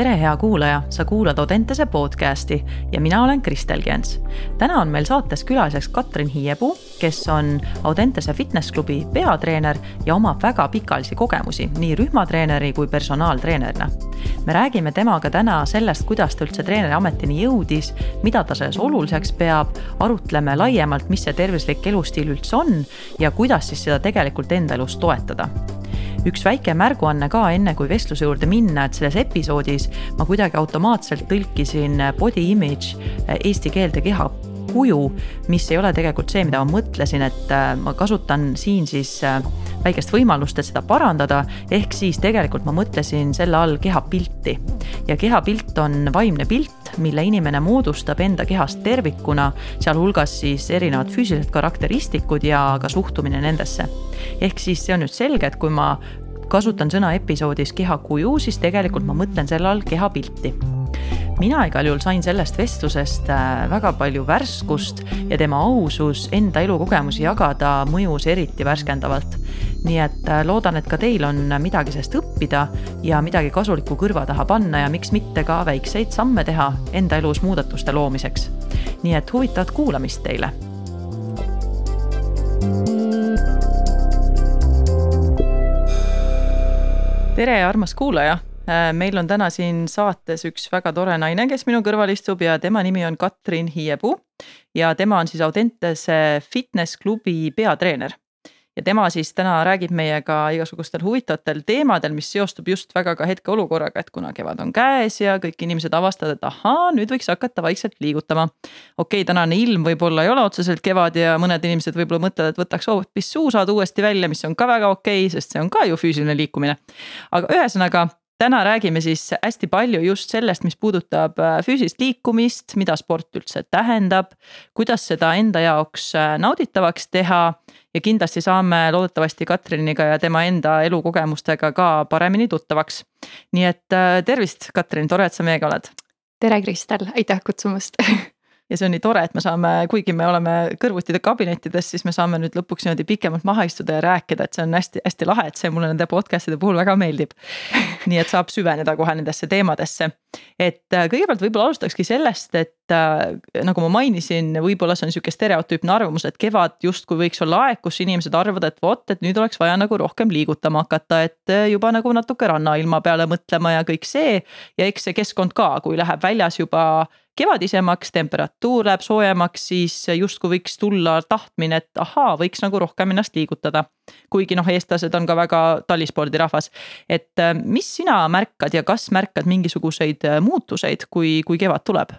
tere, hea kuulaja, sa kuulad Audentese podcasti ja mina olen Kristel Gens. täna on meil saates külaliseks Katrin Hiiepuu, kes on Audentese fitness klubi peatreener ja omab väga pikaajalisi kogemusi nii rühmatreeneri kui personaaltreenerina. me räägime temaga täna sellest, kuidas ta üldse treeneri ametini jõudis, mida ta selles oluliseks peab, arutleme laiemalt, mis see tervislik elustiil üldse on ja kuidas siis seda tegelikult enda elus toetada üks väike märguanne ka enne, kui vestluse juurde minna, et selles episoodis ma kuidagi automaatselt tõlkisin body image eesti keelde keha kuju, mis ei ole tegelikult see, mida ma mõtlesin, et äh, ma kasutan siin siis äh, väikest võimalust, et seda parandada. ehk siis tegelikult ma mõtlesin selle all kehapilti ja kehapilt on vaimne pilt, mille inimene moodustab enda kehast tervikuna, sealhulgas siis erinevad füüsilised karakteristikud ja ka suhtumine nendesse. ehk siis see on nüüd selge, et kui ma kasutan sõna episoodis kehakuju, siis tegelikult ma mõtlen selle all kehapilti mina igal juhul sain sellest vestlusest äh, väga palju värskust ja tema ausus enda elukogemusi jagada mõjus eriti värskendavalt. nii et äh, loodan, et ka teil on midagi sellest õppida ja midagi kasulikku kõrva taha panna ja miks mitte ka väikseid samme teha enda elus muudatuste loomiseks. nii et huvitavat kuulamist teile tere, armas kuulaja meil on täna siin saates üks väga tore naine, kes minu kõrval istub ja tema nimi on Katrin Hiiepuu. ja tema on siis Audentese fitness klubi peatreener. ja tema siis täna räägib meiega igasugustel huvitavatel teemadel, mis seostub just väga ka hetkeolukorraga, et kuna kevad on käes ja kõik inimesed avastavad, et ahaa, nüüd võiks hakata vaikselt liigutama. okei okay,, tänane ilm võib-olla ei ole otseselt kevad ja mõned inimesed võib-olla mõtlevad, et võtaks hoopis suusad uuesti välja, mis on ka väga okei okay,, sest see on ka ju füüsiline liikumine. aga ühesõnaga täna räägime siis hästi palju just sellest, mis puudutab äh, füüsilist liikumist, mida sport üldse tähendab, kuidas seda enda jaoks äh, nauditavaks teha ja kindlasti saame loodetavasti Katriniga ja tema enda elukogemustega ka paremini tuttavaks. nii et äh, tervist, Katrin, tore, et sa meiega oled. tere, Kristel, aitäh kutsumast ja see on nii tore, et me saame, kuigi me oleme kõrvuti kabinettides, siis me saame nüüd lõpuks niimoodi pikemalt maha istuda ja rääkida, et see on hästi-hästi lahe, et see mulle nende podcast'ide puhul väga meeldib. nii et saab süveneda kohe nendesse teemadesse. et äh, kõigepealt võib-olla alustakski sellest, et äh, nagu ma mainisin, võib-olla see on sihuke stereotüüpne arvamus, et kevad justkui võiks olla aeg, kus inimesed arvavad, et vot, et nüüd oleks vaja nagu rohkem liigutama hakata, et äh, juba nagu natuke rannailma peale mõtlema ja kõik see. ja eks see keskkond ka, kui läheb väljas juba kevadisemaks, temperatuur läheb soojemaks, siis justkui võiks tulla tahtmine, et ahaa, võiks nagu rohkem ennast liigutada. kuigi noh, eestlased on ka väga talispordirahvas. et äh, mis sina märkad ja kas märkad mingisuguseid äh, muutuseid, kui, kui kevad tuleb?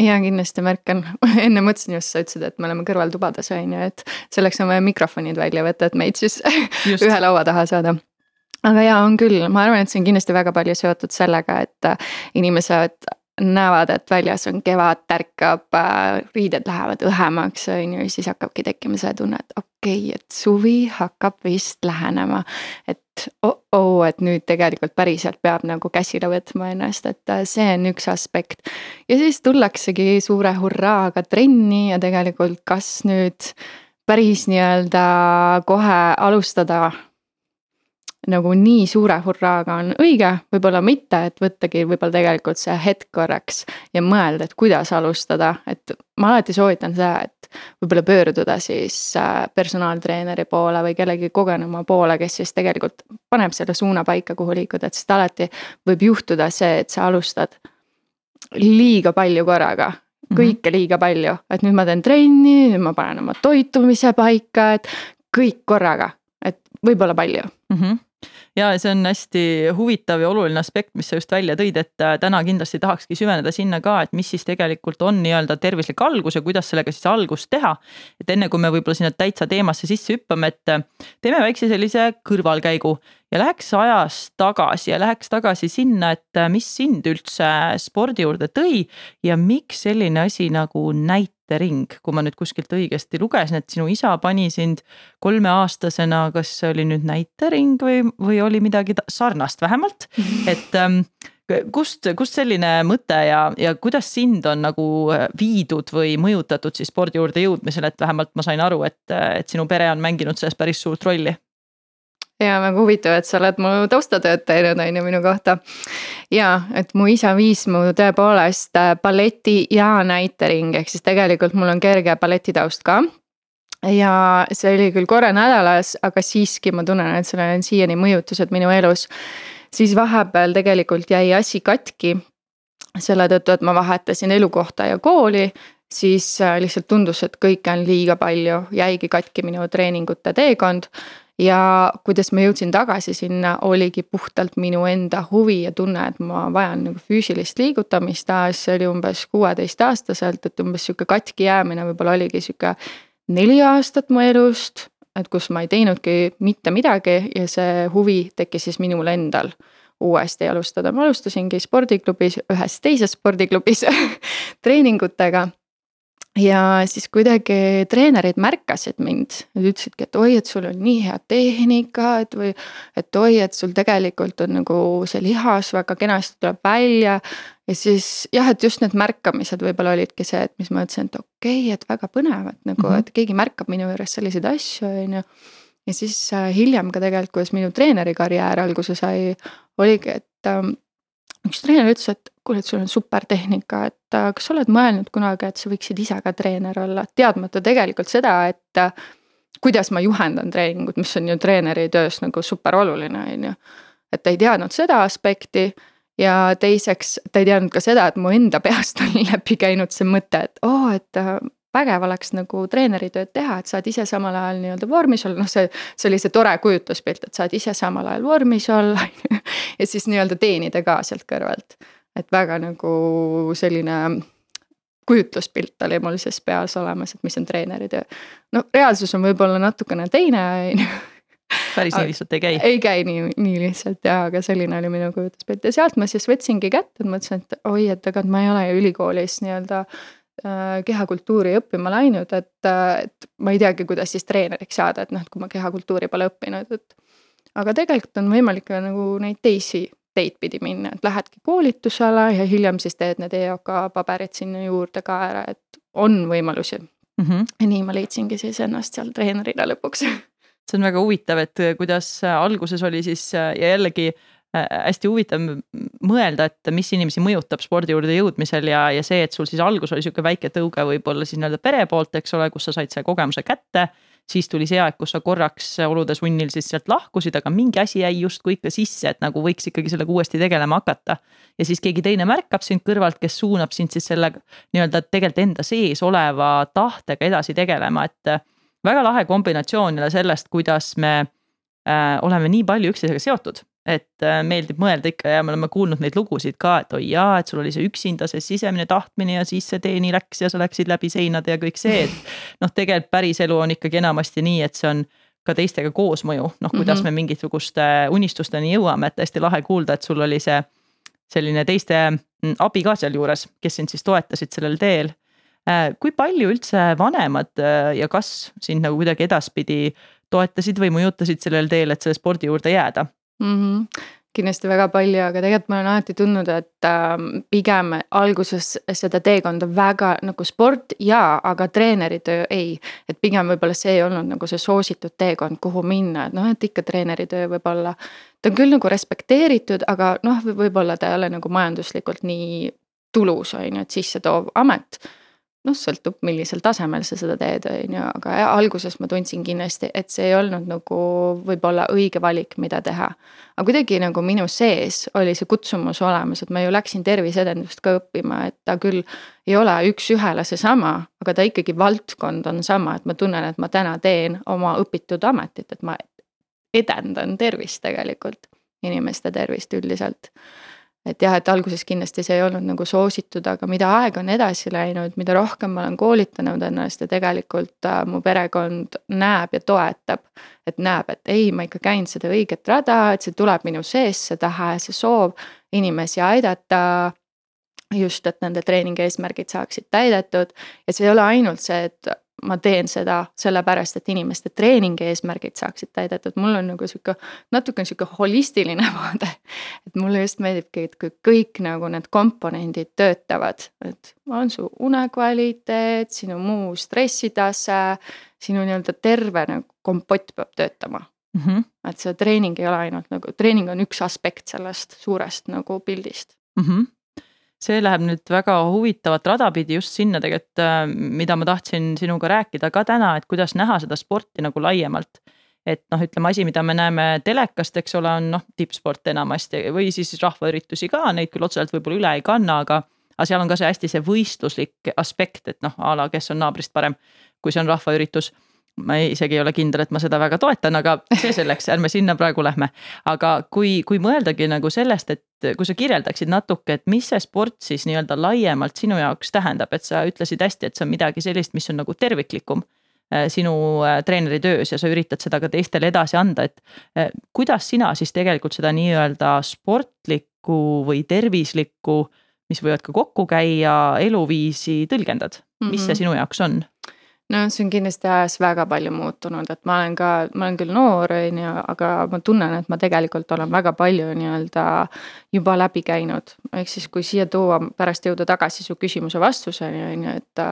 ja kindlasti märkan, enne mõtlesin just, sa ütlesid, et me oleme kõrvaltubades on ju, et selleks on vaja mikrofonid välja võtta, et meid siis just. ühe laua taha saada aga jaa, on küll, ma arvan, et see on kindlasti väga palju seotud sellega, et äh, inimesed näevad, et väljas on kevad, tärkab, äh, riided lähevad õhemaks, on ju, siis hakkabki tekkima see tunne, et okei okay,, et suvi hakkab vist lähenema. et oh-oh, et nüüd tegelikult päriselt peab nagu käsile võtma ennast, et äh, see on üks aspekt. ja siis tullaksegi suure hurraaga trenni ja tegelikult kas nüüd päris nii-öelda kohe alustada nagu nii suure hurraaga on õige, võib-olla mitte, et võttagi võib-olla tegelikult see hetk korraks ja mõelda, et kuidas alustada, et ma alati soovitan seda, et võib-olla pöörduda siis äh, personaaltreeneri poole või kellegi kogenuma poole, kes siis tegelikult paneb selle suuna paika, kuhu liikuda, et sest alati võib juhtuda see, et sa alustad liiga palju korraga. Mhm. kõike liiga palju, et nüüd ma teen trenni, nüüd ma panen oma toitumise paika, et kõik korraga, et võib-olla palju. Mm. -hmm ja see on hästi huvitav ja oluline aspekt, mis sa just välja tõid, et äh, täna kindlasti tahakski süveneda sinna ka, et mis siis tegelikult on nii-öelda tervislik algus ja kuidas sellega siis algust teha. et enne kui me võib-olla sinna täitsa teemasse sisse hüppame, et äh, teeme väikse sellise kõrvalkäigu ja läheks ajas tagasi ja läheks tagasi sinna, et äh, mis sind üldse spordi juurde tõi ja miks selline asi nagu näit näitering, kui ma nüüd kuskilt õigesti lugesin, et sinu isa pani sind kolmeaastasena, kas see oli nüüd näitering või, või oli midagi sarnast vähemalt, et ähm, kust, kust selline mõte ja, ja kuidas sind on nagu äh, viidud või mõjutatud siis spordi juurde jõudmisel, et vähemalt ma sain aru, et, et sinu pere on mänginud selles päris suurt rolli ja väga huvitav, et sa oled mu taustatööd teinud, on ju minu kohta. ja et mu isa viis mu tõepoolest äh, balleti ja näitering, ehk siis tegelikult mul on kerge balletitaust ka ja see oli küll korra nädalas, aga siiski ma tunnen, et sellel on siiani mõjutused minu elus. siis vahepeal tegelikult jäi asi katki. selle tõttu, et ma vahetasin elukohta ja kooli, siis äh, lihtsalt tundus, et kõike on liiga palju, jäigi katki minu treeningute teekond ja kuidas ma jõudsin tagasi sinna, oligi puhtalt minu enda huvi ja tunne, et ma vajan nagu füüsilist liigutamist. See oli umbes kuueteistaastaselt, et umbes sihuke katki jäämine võib-olla oligi sihuke neli aastat mu elust, et kus ma ei teinudki mitte midagi ja see huvi tekkis siis minul endal. Uuesti alustada, ma alustasingi spordiklubis, ühes teises spordiklubis treeningutega ja siis kuidagi treenerid märkasid mind, nad ütlesidki, et oi, et sul on nii hea tehnika, et või. et oi, et sul tegelikult on nagu see lihas väga kenasti tuleb välja. ja siis jah, et just need märkamised võib-olla olidki see, et mis ma mõtlesin, et okei okay,, et väga põnev, et nagu mm, -hmm. et keegi märkab minu juures selliseid asju, on ju. ja siis äh, hiljem ka tegelikult, kuidas minu treeneri karjäär alguse sai, oligi, et ähm, üks treener ütles, et kuule, et sul on super tehnika, et äh, kas sa oled mõelnud kunagi, et sa võiksid ise ka treener olla, teadmata tegelikult seda, et äh, kuidas ma juhendan treeningut, mis on ju treeneri töös nagu super oluline, on ju. et ta ei teadnud seda aspekti ja teiseks ta ei teadnud ka seda, et mu enda peast on läbi käinud see mõte, et oo oh,, et äh, vägev oleks nagu treeneritööd teha, et saad ise samal ajal nii-öelda vormis olla, noh, see. see oli see tore kujutluspilt, et saad ise samal ajal vormis olla ja siis nii-öelda teenida ka sealt kõrvalt. et väga nagu selline kujutluspilt oli mul siis peas olemas, et mis on treeneritöö. no reaalsus on võib-olla natukene teine, on ju päris nii lihtsalt ei käi. ei käi nii, nii lihtsalt jaa, aga selline oli minu kujutluspilt ja sealt ma siis võtsingi kätte, et mõtlesin, et oi, et ega ma ei ole ju ülikoolis nii-öelda kehakultuuri õppima läinud, et, äh, et ma ei teagi, kuidas siis treeneriks saada, et noh, et kui ma kehakultuuri pole õppinud, et. aga tegelikult on võimalik ka nagu neid teisi teid pidi minna, et lähedki koolitusele ja hiljem siis teed need EOK paberid sinna juurde ka ära, et on võimalusi mm. -hmm. ja nii ma leidsingi siis ennast seal treenerina lõpuks see on väga huvitav, et kuidas alguses oli siis ja jällegi Äh, hästi huvitav mõelda, et mis inimesi mõjutab spordi juurde jõudmisel ja, ja see, et sul siis algus oli sihuke väike tõuge võib-olla siis nii-öelda pere poolt, eks ole, kus sa said selle kogemuse kätte. siis tuli see aeg, kus sa korraks olude sunnil siis sealt lahkusid, aga mingi asi jäi justkui ikka sisse, et nagu võiks ikkagi sellega uuesti tegelema hakata. ja siis keegi teine märkab sind kõrvalt, kes suunab sind siis selle nii-öelda tegelikult enda sees oleva tahtega edasi tegelema, et. väga lahe kombinatsioon jälle sellest, kuidas me äh, oleme nii palju üksteisega seotud et äh, meeldib mõelda ikka ja me oleme kuulnud neid lugusid ka, et oi jaa, et sul oli see üksinda see sisemine tahtmine ja siis see tee nii läks ja sa läksid läbi seinade ja kõik see, et. noh, tegelikult päriselu on ikkagi enamasti nii, et see on ka teistega koosmõju, noh, kuidas mm -hmm. me mingisuguste unistusteni jõuame, et hästi lahe kuulda, et sul oli see. selline teiste mm, abi ka sealjuures, kes sind siis toetasid sellel teel. Äh, kui palju üldse vanemad äh, ja kas sind nagu kuidagi edaspidi toetasid või mõjutasid sellel teel, et selle spordi juurde jääda? Mm. -hmm kindlasti väga palju, aga tegelikult ma olen alati tundnud, et äh, pigem alguses seda teekonda väga nagu sport jaa, aga treeneritöö ei. et pigem võib-olla see ei olnud nagu see soositud teekond, kuhu minna, et noh, et ikka treeneritöö võib-olla. ta on küll nagu respekteeritud, aga noh, võib-olla ta ei ole nagu majanduslikult nii tulus, on ju, et sissetoov amet noh, sõltub, millisel tasemel sa seda teed, on ju, aga alguses ma tundsin kindlasti, et see ei olnud nagu võib-olla õige valik, mida teha. aga kuidagi nagu minu sees oli see kutsumus olemas, et ma ju läksin terviseedendust ka õppima, et ta küll ei ole üks-ühele seesama, aga ta ikkagi valdkond on sama, et ma tunnen, et ma täna teen oma õpitud ametit, et ma edendan tervist tegelikult, inimeste tervist üldiselt et jah, et alguses kindlasti see ei olnud nagu soositud, aga mida aeg on edasi läinud, mida rohkem ma olen koolitanud ennast ja tegelikult äh, mu perekond näeb ja toetab. et näeb, et ei, ma ikka käin seda õiget rada, et see tuleb minu sees, see tahe, see soov inimesi aidata. just, et nende treeningi eesmärgid saaksid täidetud ja see ei ole ainult see, et ma teen seda sellepärast, et inimeste treeningi eesmärgid saaksid täidetud, mul on nagu sihuke natuke sihuke holistiline vaade. et mulle just meeldibki, et kui kõik nagu need komponendid töötavad, et on su unekvaliteet, sinu muu stressitase, sinu nii-öelda terve nagu kompott peab töötama mm. -hmm. et see treening ei ole ainult nagu, treening on üks aspekt sellest suurest nagu pildist mm. -hmm see läheb nüüd väga huvitavat rada pidi just sinna tegelikult, äh, mida ma tahtsin sinuga rääkida ka täna, et kuidas näha seda sporti nagu laiemalt. et noh, ütleme asi, mida me näeme telekast, eks ole, on noh, tippsport enamasti või siis rahvaüritusi ka, neid küll otseselt võib-olla üle ei kanna, aga aga seal on ka see hästi see võistluslik aspekt, et noh, a la kes on naabrist parem, kui see on rahvaüritus ma isegi ei ole kindel, et ma seda väga toetan, aga see selleks, ärme sinna praegu lähme. aga kui, kui mõeldagi nagu sellest, et kui sa kirjeldaksid natuke, et mis see sport siis nii-öelda laiemalt sinu jaoks tähendab, et sa ütlesid hästi, et see on midagi sellist, mis on nagu terviklikum äh, sinu äh, treeneri töös ja sa üritad seda ka teistele edasi anda, et äh, kuidas sina siis tegelikult seda nii-öelda sportlikku või tervislikku mis võivad ka kokku käia, eluviisi tõlgendad, mis mm -hmm. see mhm. sinu jaoks on? No see on kindlasti ajas väga palju muutunud, et ma olen ka, ma olen küll noor, on ju, aga ma tunnen, et ma tegelikult olen väga palju nii-öelda juba läbi käinud. ehk siis, kui siia tuua, pärast jõuda tagasi su küsimuse vastuseni, on ju, et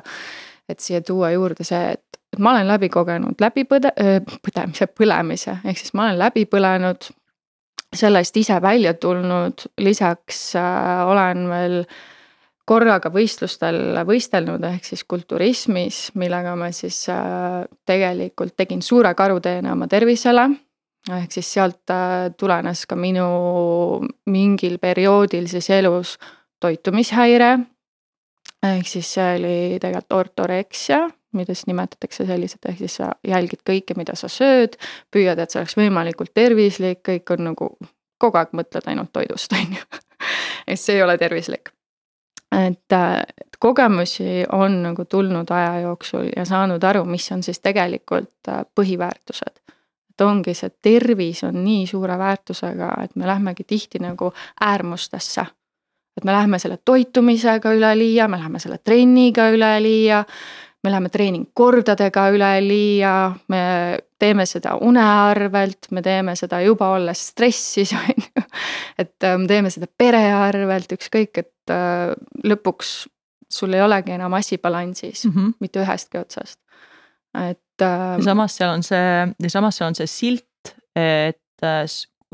et siia tuua juurde see, et, et ma olen läbi kogenud läbi põde-, põdemise, põlemise, ehk siis ma olen läbi põlenud sellest ise välja tulnud, lisaks äh, olen veel korraga võistlustel võistelnud, ehk siis kulturismis, millega ma siis äh, tegelikult tegin suure karuteene oma tervisele. ehk siis sealt äh, tulenes ka minu mingil perioodil siis elus toitumishäire. ehk siis see oli tegelikult ortoreksia, mida siis nimetatakse sellised, ehk siis sa jälgid kõike, mida sa sööd, püüad, et see oleks võimalikult tervislik, kõik on nagu, kogu aeg mõtled ainult toidust, on ju. et see ei ole tervislik. Et, et kogemusi on nagu tulnud aja jooksul ja saanud aru, mis on siis tegelikult äh, põhiväärtused et ongi see tervis on nii suure väärtusega, et me lähmegi tihti nagu äärmustesse. et me läheme selle toitumisega üleliia, me läheme selle trenniga üleliia me läheme treeningkordadega üle liia, me teeme seda une arvelt, me teeme seda juba olles stressis, on ju. et äh, me teeme seda pere arvelt, ükskõik, et äh, lõpuks sul ei olegi enam asi balansis mm, -hmm. mitte ühestki otsast, et. ja samas seal on see, ja samas seal on see silt, et äh,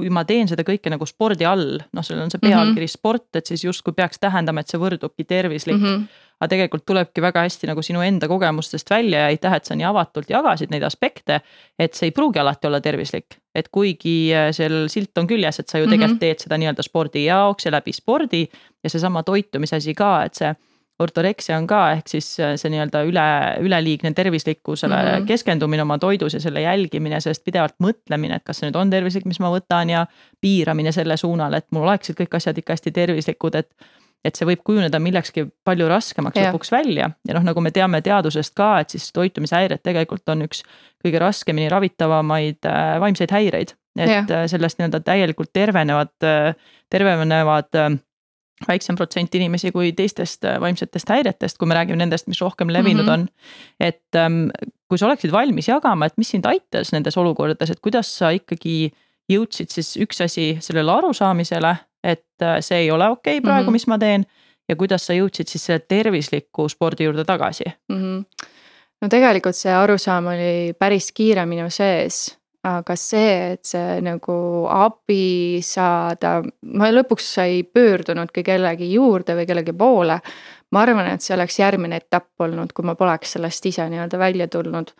kui ma teen seda kõike nagu spordi all, noh, seal on see pealkiri mm -hmm. sport, et siis justkui peaks tähendama, et see võrdubki tervislik mm. -hmm aga tegelikult tulebki väga hästi nagu sinu enda kogemustest välja ja aitäh, et sa nii avatult jagasid neid aspekte. et see ei pruugi alati olla tervislik, et kuigi äh, seal silt on küljes, et sa ju tegelikult mm -hmm. teed seda nii-öelda spordi jaoks ja läbi spordi. ja seesama toitumise asi ka, et see ortoreksia on ka, ehk siis äh, see nii-öelda üle, üleliigne tervislikkusele mm -hmm. keskendumine oma toidus ja selle jälgimine, sellest pidevalt mõtlemine, et kas see nüüd on tervislik, mis ma võtan ja piiramine selle suunal, et mul oleksid kõik asjad ikka hästi tervislikud, et et see võib kujuneda millekski palju raskemaks ja. lõpuks välja ja noh, nagu me teame teadusest ka, et siis toitumishäired tegelikult on üks kõige raskemini ravitavamaid äh, vaimseid häireid. et ja. Äh, sellest nii-öelda täielikult tervenevad, äh, tervenevad väiksem protsent inimesi kui teistest vaimsetest häiretest, kui me räägime nendest, mis rohkem levinud mm -hmm. on. et ähm, kui sa oleksid valmis jagama, et mis sind aitas nendes olukordades, et kuidas sa ikkagi jõudsid siis üks asi sellele arusaamisele et äh, see ei ole okei okay praegu mm, -hmm. mis ma teen. ja kuidas sa jõudsid siis selle tervisliku spordi juurde tagasi mm? -hmm. no tegelikult see arusaam oli päris kiire minu sees aga see, et see nagu abi saada, ma lõpuks ei pöördunudki kellegi juurde või kellegi poole. ma arvan, et see oleks järgmine etapp olnud, kui ma poleks sellest ise nii-öelda välja tulnud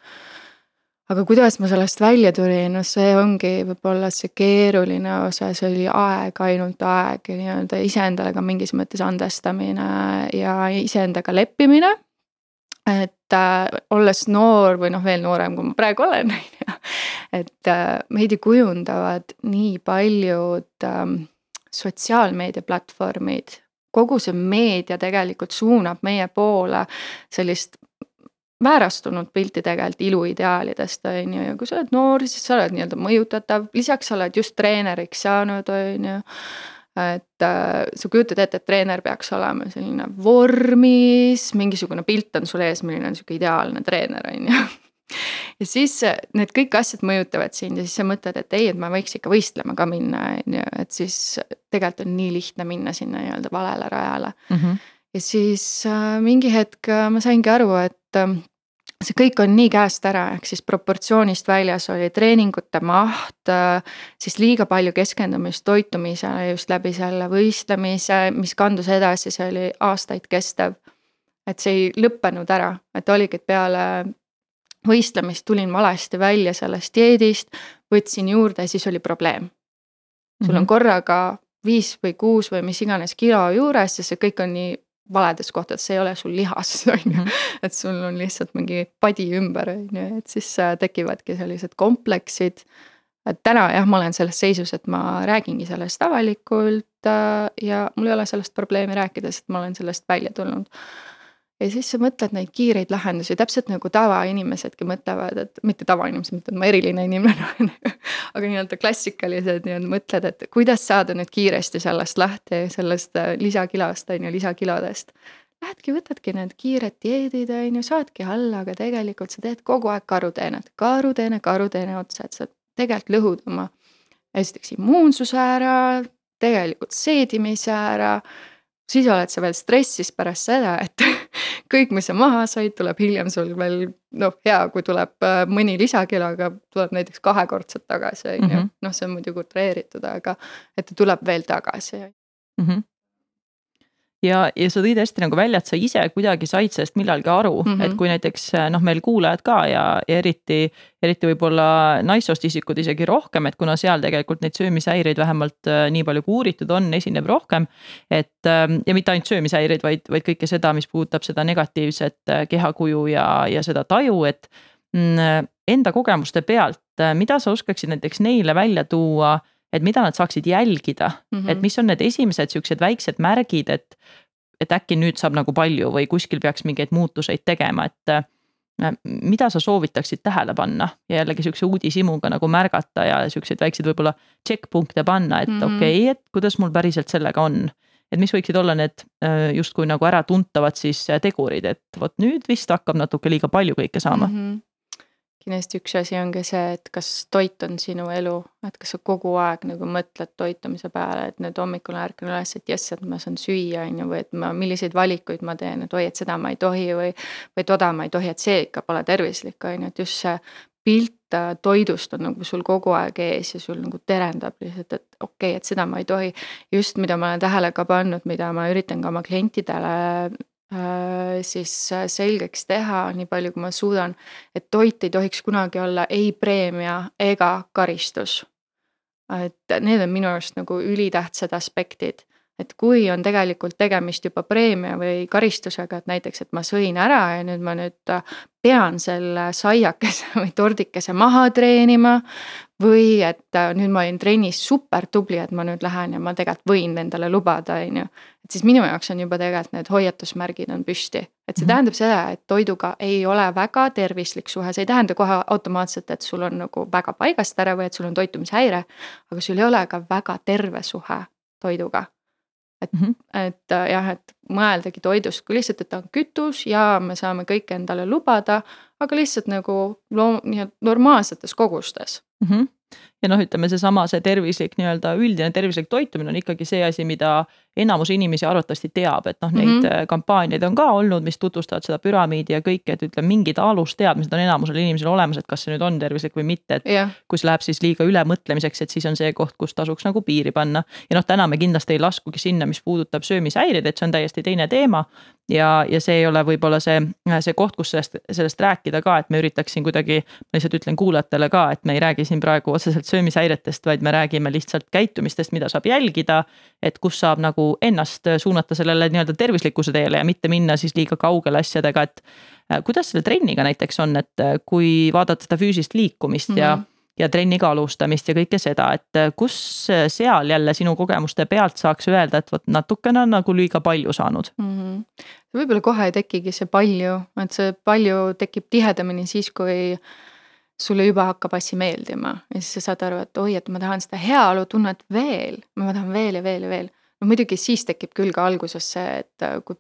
aga kuidas ma sellest välja tulin, no see ongi võib-olla see keeruline osa, see oli aeg, ainult aeg ja nii-öelda iseendale ka mingis mõttes andestamine ja iseendaga leppimine. et äh, olles noor või noh, veel noorem, kui ma praegu olen, on ju. et äh, meid kujundavad nii paljud äh, sotsiaalmeediaplatvormid kogu see meedia tegelikult suunab meie poole sellist väärastunud pilti tegelikult iluideaalidest, on ju, ja kui sa oled noor, siis sa oled nii-öelda mõjutatav, lisaks sa oled just treeneriks saanud, on ju. et äh, sa kujutad ette, et treener peaks olema selline vormis, mingisugune pilt on sul ees, milline on sihuke ideaalne treener, on ju. ja siis need kõik asjad mõjutavad sind ja siis sa mõtled, et ei, et ma võiks ikka võistlema ka minna, on ju, et siis tegelikult on nii lihtne minna sinna nii-öelda valele rajale mm. -hmm. ja siis äh, mingi hetk äh, ma saingi aru, et äh, see kõik on nii käest ära, ehk siis proportsioonist väljas oli treeningute maht, siis liiga palju keskendumist toitumisele just läbi selle võistlemise, mis kandus edasi, see oli aastaid kestev. et see ei lõppenud ära, et oligi, et peale võistlemist tulin valesti välja sellest dieedist, võtsin juurde ja siis oli probleem. sul on mhm. korraga viis või kuus või mis iganes kilo juures ja see kõik on nii valedes kohtades, see ei ole sul lihas, on ju. Mhm. et sul on lihtsalt mingi padi ümber, on ju, et siis äh, tekivadki sellised kompleksid. et täna jah, ma olen selles seisus, et ma räägingi sellest avalikult äh, ja mul ei ole sellest probleemi rääkida, sest ma olen sellest välja tulnud ja siis sa mõtled neid kiireid lahendusi, täpselt nagu tavainimesedki mõtlevad, et mitte tavainimesed, mitte ma eriline inimene olen aga nii-öelda klassikalised nii-öelda mõtled, et kuidas saada nüüd kiiresti sellest lahti, sellest äh, lisakilost on ju, lisakilodest. Lähedki, võtadki need kiired dieedid on ju, saadki alla, aga tegelikult sa teed kogu aeg karuteenet, karuteene, karuteene otsa, et sa tegelikult lõhud oma esiteks immuunsuse ära, tegelikult seedimise ära siis oled sa veel stressis pärast seda, et kõik, mis sa maha said, tuleb hiljem sul veel noh, hea, kui tuleb äh, mõni lisakilo, aga tuleb näiteks kahekordselt tagasi, on ju. Mhm. noh, see on muidugi utreeritud, aga et ta tuleb veel tagasi mm. -hmm ja, ja sa tõid hästi nagu välja, et sa ise kuidagi said sellest millalgi aru mm, -hmm. et kui näiteks noh, meil kuulajad ka ja, ja eriti, eriti võib-olla naissoost isikud isegi rohkem, et kuna seal tegelikult neid söömishäireid vähemalt äh, nii palju kui uuritud on, esineb rohkem. et ähm, ja mitte ainult söömishäireid, vaid, vaid kõike seda, mis puudutab seda negatiivset äh, kehakuju ja, ja seda taju, et mm, enda kogemuste pealt, mida sa oskaksid näiteks neile välja tuua et mida nad saaksid jälgida mm, -hmm. et mhm. mis on need esimesed siuksed väiksed märgid, et. et äkki nüüd saab nagu palju või kuskil peaks mingeid muutuseid tegema, et äh, mida sa soovitaksid tähele panna ja jällegi sihukese uudishimuga nagu märgata ja siukseid väikseid võib-olla checkpunkt'e panna, et mm -hmm. okei okay,, et kuidas mul päriselt sellega on. et mis võiksid olla need äh, justkui nagu äratuntavad siis tegurid, et vot nüüd vist hakkab natuke liiga palju kõike saama mm. -hmm kindlasti üks asi on ka see, et kas toit on sinu elu, et kas sa kogu aeg nagu mõtled toitumise peale, et nüüd hommikul ärkan üles, et jess, et ma saan süüa, on ju, või et ma, milliseid valikuid ma teen, et oi, et seda ma ei tohi või. või toda ma ei tohi, et see ikka pole tervislik, on ju, et just see pilt äh, toidust on nagu sul kogu aeg ees ja sul nagu terendab lihtsalt, et okei okay,, et seda ma ei tohi. just, mida ma olen tähele ka pannud, mida ma üritan ka oma klientidele siis äh, selgeks teha, nii palju kui ma suudan, et toit ei tohiks kunagi olla ei preemia ega karistus. et need on minu arust nagu ülitähtsad aspektid et kui on tegelikult tegemist juba preemia või karistusega, et näiteks, et ma sõin ära ja nüüd ma nüüd äh, pean selle saiakese või tordikese maha treenima. Või et äh, nüüd ma olin trennis super tubli, et ma nüüd lähen ja ma tegelikult võin endale lubada, on ju. et siis minu jaoks on juba tegelikult need hoiatusmärgid on püsti, et see mhm. tähendab seda, et toiduga ei ole väga tervislik suhe, see ei tähenda kohe automaatselt, et sul on nagu väga paigast ära või et sul on toitumishäire. aga sul ei ole ka väga terve suhe toiduga et mm, -hmm. et äh, jah, et mõeldagi toidust kui lihtsalt, et ta on kütus ja me saame kõike endale lubada, aga lihtsalt nagu loom-, nii-öelda normaalsetes kogustes mm. -hmm ja noh, ütleme seesama, see tervislik nii-öelda üldine tervislik toitumine on ikkagi see asi, mida enamus inimesi arvatavasti teab, et noh, neid mm -hmm. kampaaniaid on ka olnud, mis tutvustavad seda püramiidi ja kõike, et ütleme, mingid alusteadmised on enamusel inimesel olemas, et kas see nüüd on tervislik või mitte, et yeah.. kui see läheb siis liiga ülemõtlemiseks, et siis on see koht, kus tasuks nagu piiri panna. ja noh, täna me kindlasti ei laskugi sinna, mis puudutab söömishäireid, et see on täiesti teine teema. ja, ja see ei ole võib-olla see, see koht, kus sellest, sellest rääkida ka, et me üritaks siin kuidagi, ma lihtsalt ütlen kuulajatele ka, et me ei räägi siin praegu otseselt söömishäiretest, vaid me räägime lihtsalt käitumistest, mida saab jälgida. et kus saab nagu ennast suunata sellele nii-öelda tervislikkuse teele ja mitte minna siis liiga kaugele asjadega, et. Äh, kuidas selle trenniga näiteks on, et äh, kui vaadata seda füüsilist liikumist mm -hmm. ja mhm. ja trenniga alustamist ja kõike seda, et äh, kus seal jälle sinu kogemuste pealt saaks öelda, et vot natukene on nagu liiga palju saanud mm? -hmm. võib-olla kohe ei tekigi see palju, et see palju tekib tihedamini siis, kui sulle juba hakkab asi meeldima ja siis sa saad aru, et oi, et ma tahan seda heaolutunnet veel, ma tahan veel ja veel ja veel. No muidugi siis tekib küll ka alguses see, et äh, kui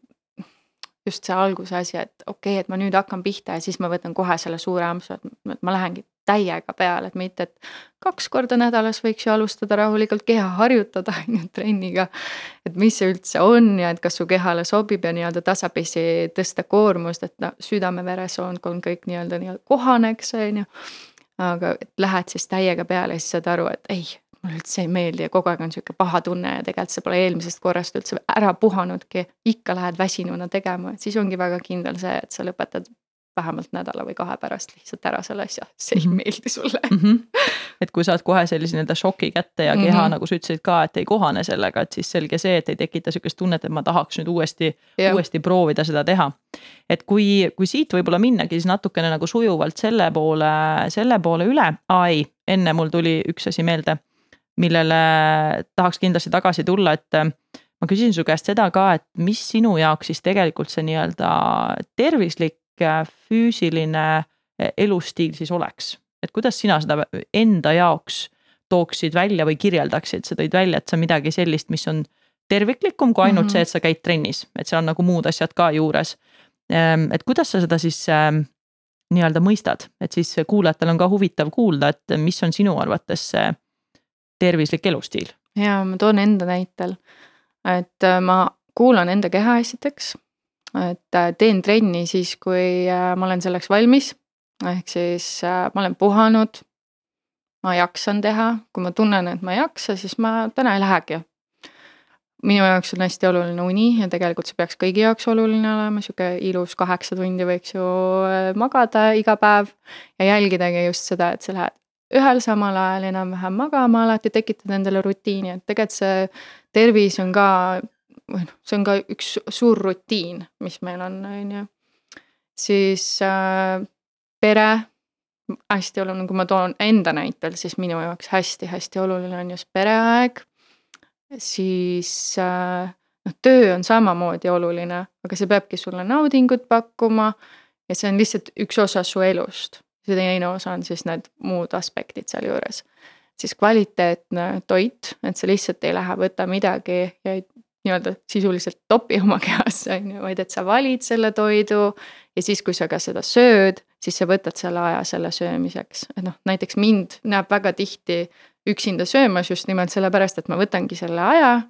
just see alguse asi, et okei okay,, et ma nüüd hakkan pihta ja siis ma võtan kohe selle suure ampsu, et ma lähengi täiega peale, et mitte, et kaks korda nädalas võiks ju alustada rahulikult keha harjutada on ju trenniga. et mis see üldse on ja et kas su kehale sobib ja nii-öelda tasapisi tõsta koormust, et noh, südame-veresoonk on kõik nii-öelda nii-öelda kohaneks, on ju. aga lähed siis täiega peale ja siis saad aru, et ei, mulle üldse ei meeldi ja kogu aeg on sihuke paha tunne ja tegelikult see pole eelmisest korrast üldse ära puhanudki. ikka lähed väsinuna tegema, et siis ongi väga kindel see, et sa lõpetad vähemalt nädala või kahe pärast lihtsalt ära selle asja, see ei -hmm. meeldi sulle mm. -hmm. et kui saad kohe sellise nii-öelda šoki kätte ja keha mm, -hmm. nagu sa ütlesid ka, et ei kohane sellega, et siis selge see, et ei tekita sihukest tunnet, et ma tahaks nüüd uuesti, uuesti proovida seda teha. et kui, kui siit võib-olla minnagi siis natukene nagu sujuvalt selle poole, selle poole üle, aa ei, enne mul tuli üks asi meelde, millele tahaks kindlasti tagasi tulla, et ma küsin su käest seda ka, et mis sinu jaoks siis tegelikult see nii-öelda tervislik füüsiline e, elustiil siis oleks? et kuidas sina seda enda jaoks tooksid välja või kirjeldaksid, sa tõid välja, et see on midagi sellist, mis on terviklikum kui ainult mm -hmm. see, et sa käid trennis, et seal on nagu muud asjad ka juures. Ehm, et kuidas sa seda siis ehm, nii-öelda mõistad, et siis kuulajatel on ka huvitav kuulda, et mis on sinu arvates see tervislik elustiil? ja ma toon enda näitel, et äh, ma kuulan enda keha esiteks et äh, teen trenni siis, kui äh, ma olen selleks valmis. ehk siis ma olen puhanud. ma jaksan teha, kui ma tunnen, et ma ei jaksa, siis ma täna ei lähegi. minu jaoks on hästi oluline uni ja tegelikult see peaks kõigi jaoks oluline olema, sihuke ilus kaheksa tundi võiks ju magada iga päev. ja jälgidagi just seda, et sa lähed ühel samal ajal enam-vähem magama, alati tekitad endale rutiini, et tegelikult see tervis on ka või noh, see on ka üks suur rutiin, mis meil on, on ju. siis äh, pere, hästi oluline, kui ma toon enda näitel, siis minu jaoks hästi-hästi oluline on just pereaeg. siis äh, noh, töö on samamoodi oluline, aga see peabki sulle naudingut pakkuma ja see on lihtsalt üks osa su elust. See teine osa on siis need muud aspektid sealjuures siis kvaliteetne toit, et sa lihtsalt ei lähe, võta midagi ja ei nii-öelda sisuliselt topi oma kehasse, on ju, vaid et sa valid selle toidu. ja siis, kui sa ka seda sööd, siis sa võtad selle aja selle söömiseks, et noh, näiteks mind näeb väga tihti üksinda söömas just nimelt sellepärast, et ma võtangi selle aja.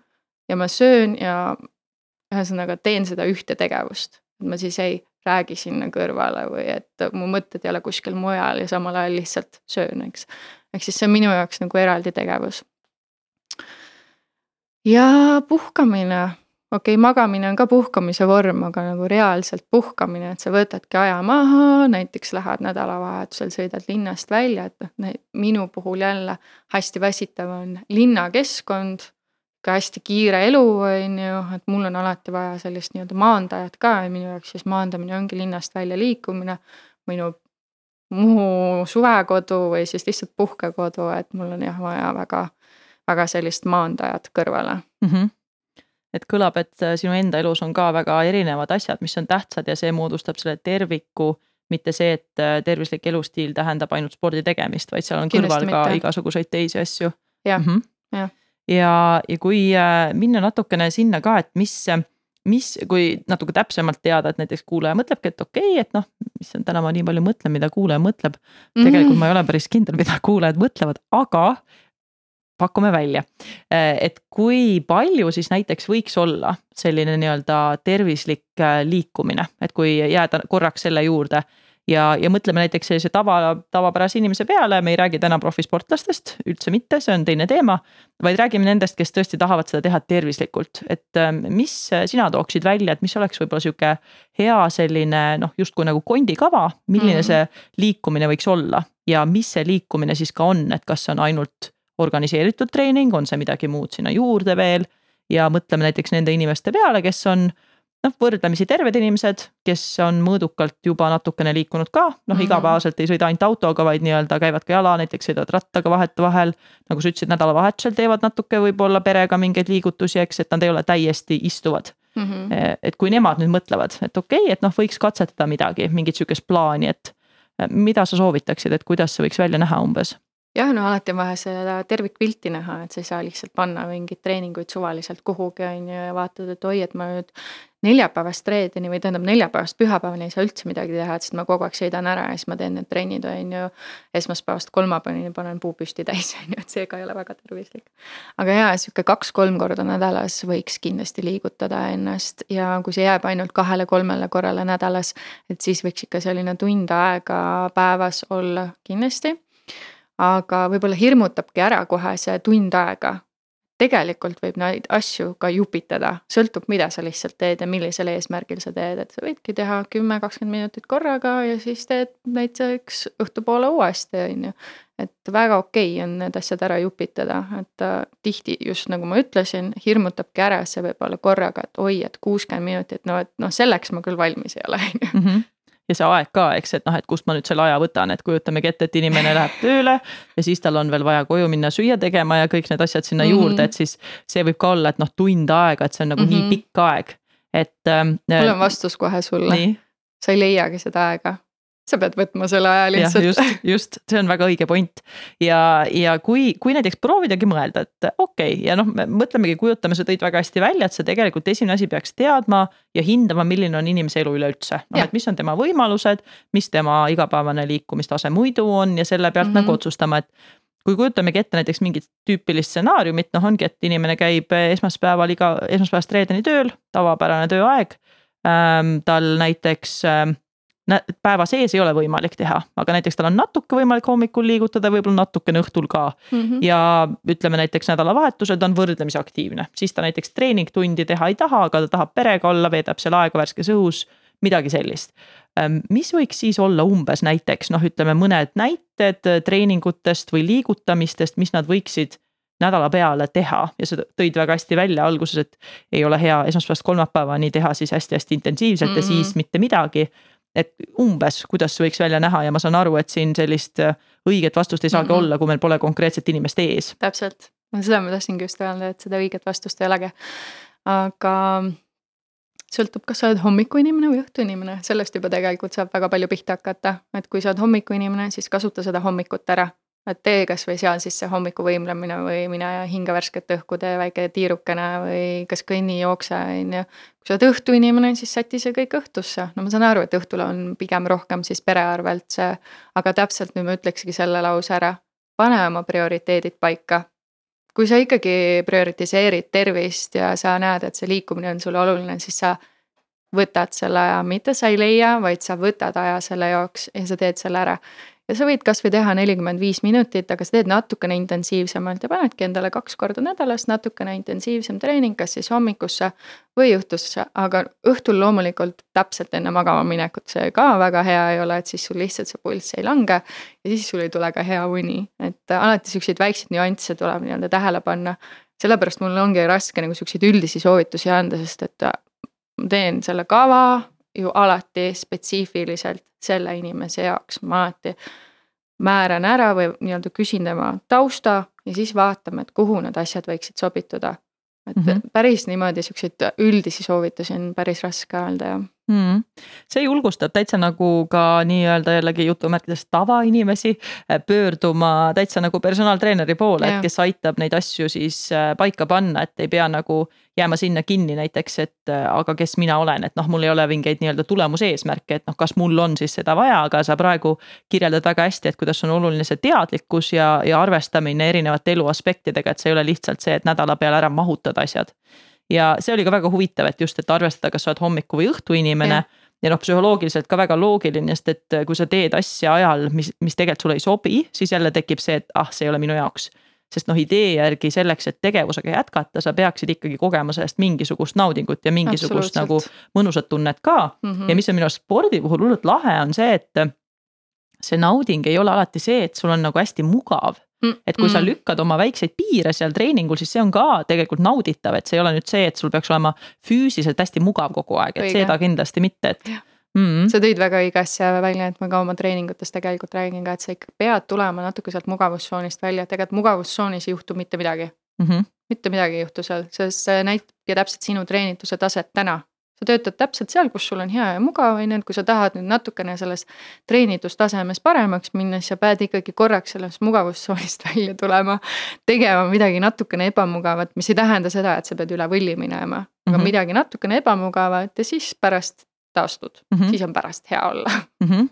ja ma söön ja ühesõnaga teen seda ühte tegevust, et ma siis ei räägi sinna kõrvale või et mu mõtted ei ole kuskil mujal ja samal ajal lihtsalt söön, eks. ehk siis see on minu jaoks nagu eraldi tegevus ja puhkamine, okei okay,, magamine on ka puhkamise vorm, aga nagu reaalselt puhkamine, et sa võtadki aja maha, näiteks lähed nädalavahetusel, sõidad linnast välja, et noh, minu puhul jälle hästi väsitav on linnakeskkond. Ka hästi kiire elu, on ju, et mul on alati vaja sellist nii-öelda maandajat ka ja minu jaoks siis maandamine ongi linnast välja liikumine. minu Muhu suvekodu või siis lihtsalt puhkekodu, et mul on jah vaja väga väga sellist maandajat kõrvale mm. -hmm et kõlab, et äh, sinu enda elus on ka väga erinevad asjad, mis on tähtsad ja see moodustab selle terviku, mitte see, et äh, tervislik elustiil tähendab ainult spordi tegemist, vaid seal on Kindlasti kõrval mitte. ka igasuguseid teisi asju. jah mm -hmm., jah. Ja, ja kui äh, minna natukene sinna ka, et mis, mis, kui natuke täpsemalt teada, et näiteks kuulaja mõtlebki, et okei okay,, et noh, issand, täna ma nii palju mõtlen, mida kuulaja mõtleb. tegelikult mm -hmm. ma ei ole päris kindel, mida kuulajad mõtlevad, aga pakume välja, äh, et kui palju siis näiteks võiks olla selline nii-öelda tervislik äh, liikumine, et kui jääda korraks selle juurde ja, ja mõtleme näiteks sellise tava, tavapärase inimese peale, me ei räägi täna profisportlastest, üldse mitte, see on teine teema. vaid räägime nendest, kes tõesti tahavad seda teha tervislikult, et ähm, mis sina tooksid välja, et mis oleks võib-olla sihuke hea selline noh, justkui nagu kondikava, milline mm -hmm. see liikumine võiks olla ja mis see liikumine siis ka on, et kas see on ainult organiseeritud treening, on see midagi muud sinna juurde veel. ja mõtleme näiteks nende inimeste peale, kes on noh, võrdlemisi terved inimesed, kes on mõõdukalt juba natukene liikunud ka, noh mm -hmm. igapäevaselt ei sõida ainult autoga, vaid nii-öelda käivad ka jala, näiteks sõidavad rattaga vahetevahel. nagu sa ütlesid, nädalavahetusel teevad natuke võib-olla perega mingeid liigutusi, eks, et nad ei ole täiesti istuvad mm. -hmm. et kui nemad nüüd mõtlevad, et okei okay,, et noh, võiks katsetada midagi, mingit sihukest plaani, et mida sa soovitaksid, et kuidas see võiks välja näha umbes jah, no alati on vaja seda tervikpilti näha, et sa ei saa lihtsalt panna mingeid treeninguid suvaliselt kuhugi on ju ja vaatad, et oi, et ma nüüd neljapäevast reedeni või tähendab neljapäevast pühapäevani ei saa üldse midagi teha, et sest ma kogu aeg sõidan ära ja siis ma teen need trennid on ju. esmaspäevast kolmapäevani panen puu püsti täis on ju, et see ka ei ole väga tervislik. aga jaa, sihuke kaks-kolm korda nädalas võiks kindlasti liigutada ennast ja kui see jääb ainult kahele-kolmele korrale nädalas. et siis võiks ikka selline tund aega päevas olla kindlasti aga võib-olla hirmutabki ära kohe see tund aega. tegelikult võib neid asju ka jupitada, sõltub, mida sa lihtsalt teed ja millisel eesmärgil sa teed, et sa võidki teha kümme, kakskümmend minutit korraga ja siis teed näiteks õhtupoole uuesti, on ju. et väga okei okay on need asjad ära jupitada, et äh, tihti just nagu ma ütlesin, hirmutabki ära see võib-olla korraga, et oi, et kuuskümmend minutit, no et noh, selleks ma küll valmis ei ole, on ju Mhm. Ja see aeg ka, eks, et noh, et kust ma nüüd selle aja võtan, et kujutamegi ette, et inimene läheb tööle ja siis tal on veel vaja koju minna süüa tegema ja kõik need asjad sinna mm -hmm. juurde, et siis see võib ka olla, et noh, tund aega, et see on nagu mm -hmm. nii pikk aeg, et ähm,. mul on vastus kohe sulle. sa ei leiagi seda aega sa pead võtma selle aja lihtsalt. just, just, see on väga õige point ja, ja kui, kui näiteks proovidagi mõelda, et okei okay, ja noh, me mõtlemegi, kujutame, sa tõid väga hästi välja, et sa tegelikult esimene asi peaks teadma ja hindama, milline on inimese elu üleüldse. noh, et mis on tema võimalused, mis tema igapäevane liikumistase muidu on ja selle pealt mm -hmm. nagu otsustama, et kui kujutamegi ette näiteks mingit tüüpilist stsenaariumit, noh ongi, et inimene käib esmaspäeval iga, esmaspäevast reedeni tööl, tavapärane tööaeg ähm,. tal näiteks ähm, päeva sees ei ole võimalik teha, aga näiteks tal on natuke võimalik hommikul liigutada, võib-olla natukene õhtul ka mm. -hmm. ja ütleme näiteks nädalavahetusel ta on võrdlemisi aktiivne, siis ta näiteks treeningtundi teha ei taha, aga ta tahab perega olla, veedab seal aega värskes õhus, midagi sellist. mis võiks siis olla umbes näiteks noh, ütleme mõned näited treeningutest või liigutamistest, mis nad võiksid nädala peale teha ja sa tõid väga hästi välja alguses, et ei ole hea esmaspäevast kolmapäevani teha siis hästi-hästi intensiivselt mm -hmm. ja siis mitte midagi et umbes, kuidas see võiks välja näha ja ma saan aru, et siin sellist äh, õiget vastust ei saagi mm -hmm. olla, kui meil pole konkreetset inimest ees. täpselt, seda ma tahtsingi just öelda, et seda õiget vastust ei olegi. aga sõltub, kas sa oled hommikuinimene või õhtuinimene, sellest juba tegelikult saab väga palju pihta hakata, et kui sa oled hommikuinimene, siis kasuta seda hommikut ära et tee kasvõi seal siis see hommikuvõimlemine või mine hinga värsket õhku, tee väike tiirukene või kas kõnni, jookse, on ju. kui sa oled õhtuinimene, siis säti see kõik õhtusse, no ma saan aru, et õhtul on pigem rohkem siis pere arvelt see, aga täpselt nüüd ma ütlekski selle lause ära. pane oma prioriteedid paika. kui sa ikkagi prioritiseerid tervist ja sa näed, et see liikumine on sulle oluline, siis sa võtad selle aja, mitte sa ei leia, vaid sa võtad aja selle jaoks ja sa teed selle ära ja sa võid kasvõi teha nelikümmend viis minutit, aga sa teed natukene intensiivsemalt ja panedki endale kaks korda nädalas natukene intensiivsem treening, kas siis hommikusse või õhtusse, aga õhtul loomulikult täpselt enne magama minekut see ka väga hea ei ole, et siis sul lihtsalt see pulss ei lange. ja siis sul ei tule ka hea uni, et alati siukseid väikseid nüansse tuleb nii-öelda tähele panna. sellepärast mul ongi raske nagu siukseid üldisi soovitusi anda, sest et ma teen selle kava ju alati spetsiifiliselt selle inimese jaoks, ma alati määran ära või nii-öelda küsin tema tausta ja siis vaatame, et kuhu need asjad võiksid sobituda. et mm -hmm. päris niimoodi siukseid üldisi soovitusi on päris raske öelda jah mm.. see julgustab täitsa nagu ka nii-öelda jällegi jutumärkides tavainimesi äh, pöörduma täitsa nagu personaaltreeneri poole, et kes aitab neid asju siis äh, paika panna, et ei pea nagu jääma sinna kinni näiteks, et äh, aga kes mina olen, et noh, mul ei ole mingeid nii-öelda tulemuseesmärke, et noh, kas mul on siis seda vaja, aga sa praegu kirjeldad väga hästi, et kuidas on oluline see teadlikkus ja, ja arvestamine erinevate elu aspektidega, et see ei ole lihtsalt see, et nädala peale ära mahutad asjad. Ja see oli ka väga huvitav, et just, et arvestada, kas sa oled hommiku või õhtu inimene ja ja noh, psühholoogiliselt ka väga loogiline, sest et kui sa teed asja ajal, mis, mis tegelikult sulle ei sobi, siis jälle tekib see, et ah, see ei ole minu jaoks sest noh, idee järgi selleks, et tegevusega jätkata, sa peaksid ikkagi kogema sellest mingisugust naudingut ja mingisugust nagu mõnusat tunnet ka mm. -hmm. ja mis on minu arust spordi puhul hullult lahe, on see, et see nauding ei ole alati see, et sul on nagu hästi mugav. Et kui sa lükkad oma väikseid piire seal treeningul, siis see on ka tegelikult nauditav, et see ei ole nüüd see, et sul peaks olema füüsiliselt hästi mugav kogu aeg, et Õige. seda kindlasti mitte, et mm. -hmm. sa tõid väga õige asja välja, et ma ka oma treeningutes tegelikult räägin ka, et sa ikka pead tulema natuke sealt mugavustsoonist välja, et tegelikult mugavustsoonis ei juhtu mitte midagi mm. -hmm. mitte midagi ei juhtu seal, sest see näitabki täpselt sinu treenituse taset täna. Sa töötad täpselt seal, kus sul on hea ja mugav, on ju, et kui sa tahad nüüd natukene selles treenitustasemes paremaks minna, siis sa pead ikkagi korraks sellest mugavustsoonist välja tulema. tegema midagi natukene ebamugavat, mis ei tähenda seda, et sa pead üle võlli minema, aga mm -hmm. midagi natukene ebamugavat ja siis pärast taastud mm, -hmm. siis on pärast hea olla mm. -hmm.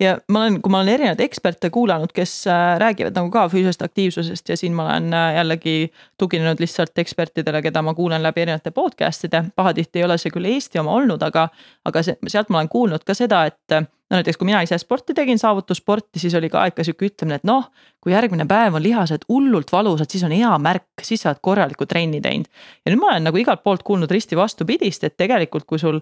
ja ma olen, kui ma olen erinevaid eksperte kuulanud, kes äh, räägivad nagu ka füüsilisest aktiivsusest ja siin ma olen äh, jällegi tuginenud lihtsalt ekspertidele, keda ma kuulan läbi erinevate podcast'ide, pahatihti ei ole see küll Eesti oma olnud, aga, aga see, sealt ma olen kuulnud ka seda, et no näiteks, kui mina ise sporti tegin, saavutussporti, siis oli ka ikka sihuke ütlemine, et noh, kui järgmine päev on lihased hullult valusad, siis on hea märk, siis sa oled korralikku trenni teinud. ja nüüd ma olen nagu igalt poolt kuulnud risti vastupidist, et tegelikult, kui sul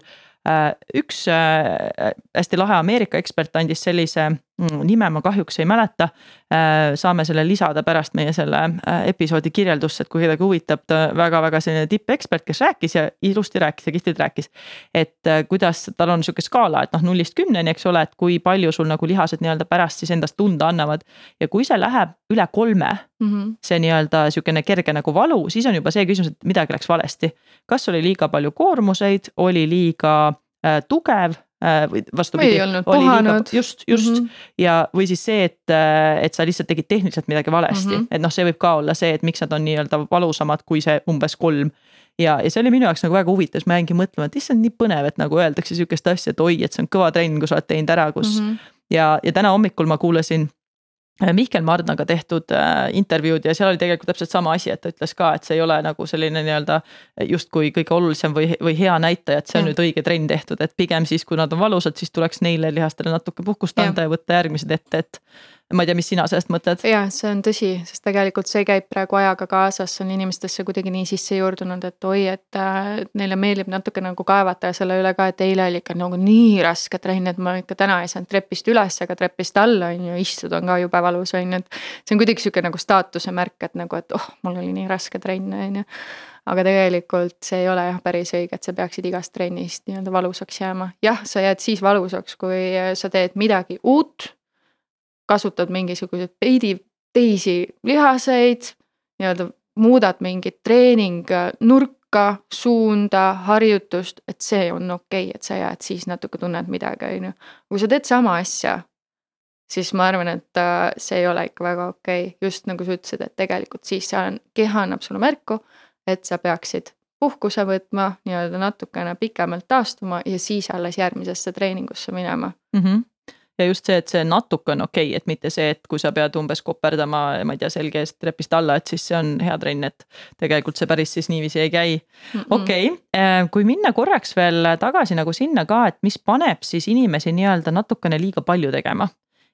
äh, üks äh, hästi lahe Ameerika ekspert andis sellise nime ma kahjuks ei mäleta äh,. saame selle lisada pärast meie selle äh, episoodi kirjeldusse, et kui kedagi huvitab, ta väga-väga selline tippekspert, kes rääkis ja ilusti rääkis ja kihvtilt rääkis. et äh, kuidas tal on sihuke skaala, et noh, nullist kümneni, eks ole, et kui palju sul nagu lihased nii-öelda pärast siis endast tunda annavad. ja kui see läheb üle kolme mm, -hmm. see nii-öelda sihukene kerge nagu valu, siis on juba see küsimus, et midagi läks valesti. kas oli liiga palju koormuseid, oli liiga tugev vastupidi. oli liiga, just, just mm -hmm. ja, või siis see, et, äh, et sa lihtsalt tegid tehniliselt midagi valesti mm, -hmm. et noh, see võib ka olla see, et miks nad on nii-öelda valusamad kui see umbes kolm ja, ja see oli minu jaoks nagu väga huvitav, siis ma jäingi mõtlema, et issand, nii põnev, et nagu öeldakse sihukest asja, et oi, et see on kõva trenn, kui sa oled teinud ära, kus mm. -hmm. ja, ja täna hommikul ma kuulasin Äh, Mihkel Mardnaga tehtud äh, intervjuud ja seal oli tegelikult täpselt sama asi, et ta ütles ka, et see ei ole nagu selline nii-öelda justkui kõige olulisem või, või hea näitaja, et see on ja. nüüd õige trenn tehtud, et pigem siis, kui nad on valusad, siis tuleks neile lihastele natuke puhkust anda ja, ja võtta järgmised ette, et ma ei tea, mis sina sellest mõtled? jah, see on tõsi, sest tegelikult see käib praegu ajaga kaasas, see on inimestesse kuidagi nii sisse juurdunud, et oi, et äh, neile meeldib natuke nagu kaevata selle üle ka, et eile oli ikka nagu nii raske trenn, et ma ikka täna ei saanud trepist üles ega trepist alla, on ju, istuda on ka jube valus, on ju, et. see on kuidagi sihuke nagu staatuse märk, et nagu, et oh, mul oli nii raske trenn, on ju aga tegelikult see ei ole jah päris õige, et sa peaksid igast trennist nii-öelda valusaks jääma. jah, sa jääd siis valusaks, kui sa teed midagi uut, kasutad mingisuguseid veidi teisi lihaseid, nii-öelda muudad mingit treeningnurka, suunda, harjutust, et see on okei okay,, et sa jääd siis natuke tunned midagi, on ju. kui sa teed sama asja, siis ma arvan, et äh, see ei ole ikka väga okei okay., just nagu sa ütlesid, et tegelikult siis see on, keha annab sulle märku, et sa peaksid puhkuse võtma, nii-öelda natukene pikemalt taastuma ja siis alles järgmisesse treeningusse minema mm. -hmm ja just see, et see natuke on okei okay,, et mitte see, et kui sa pead umbes koperdama, ma ei tea, selge eest trepist alla, et siis see on hea trenn, et tegelikult see päris siis niiviisi ei käi. okei okay., äh, kui minna korraks veel tagasi nagu sinna ka, et mis paneb siis inimesi nii-öelda natukene liiga palju tegema.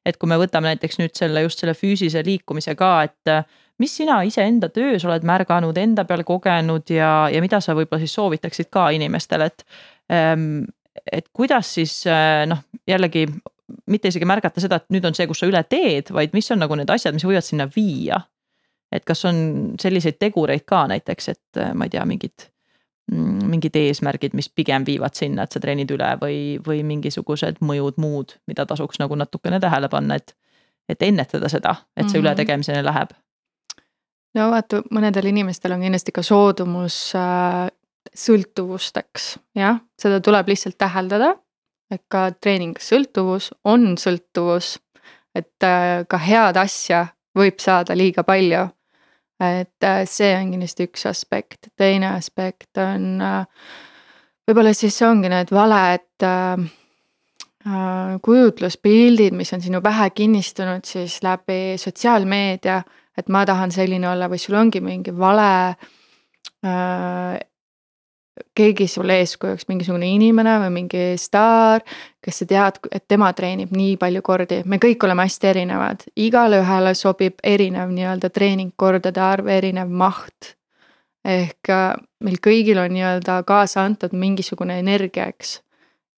et kui me võtame näiteks nüüd selle just selle füüsilise liikumise ka, et äh, mis sina iseenda töös oled märganud, enda peal kogenud ja, ja mida sa võib-olla siis soovitaksid ka inimestele, et ähm, et kuidas siis äh, noh, jällegi mitte isegi märgata seda, et nüüd on see, kus sa üle teed, vaid mis on nagu need asjad, mis võivad sinna viia. et kas on selliseid tegureid ka näiteks, et äh, ma ei tea, mingid, mm, mingid eesmärgid, mis pigem viivad sinna, et sa treenid üle või, või mingisugused mõjud muud, mida tasuks nagu natukene tähele panna, et. et ennetada seda, et see mm -hmm. ületegemiseni läheb. no vaata, mõnedel inimestel on kindlasti ka soodumus äh, sõltuvusteks, jah, seda tuleb lihtsalt täheldada et ka treeningus sõltuvus on sõltuvus. et äh, ka head asja võib saada liiga palju. et äh, see on kindlasti üks aspekt, teine aspekt on äh, võib-olla siis ongi need valed kujutluspildid, mis on sinu pähe kinnistunud siis läbi sotsiaalmeedia, et ma tahan selline olla või sul ongi mingi vale keegi sulle eeskujuks, mingisugune inimene või mingi staar, kes sa tead, et tema treenib nii palju kordi, me kõik oleme hästi erinevad, igale ühele sobib erinev nii-öelda treeningkordade arv, erinev maht. ehk äh, meil kõigil on nii-öelda kaasa antud mingisugune energia, eks.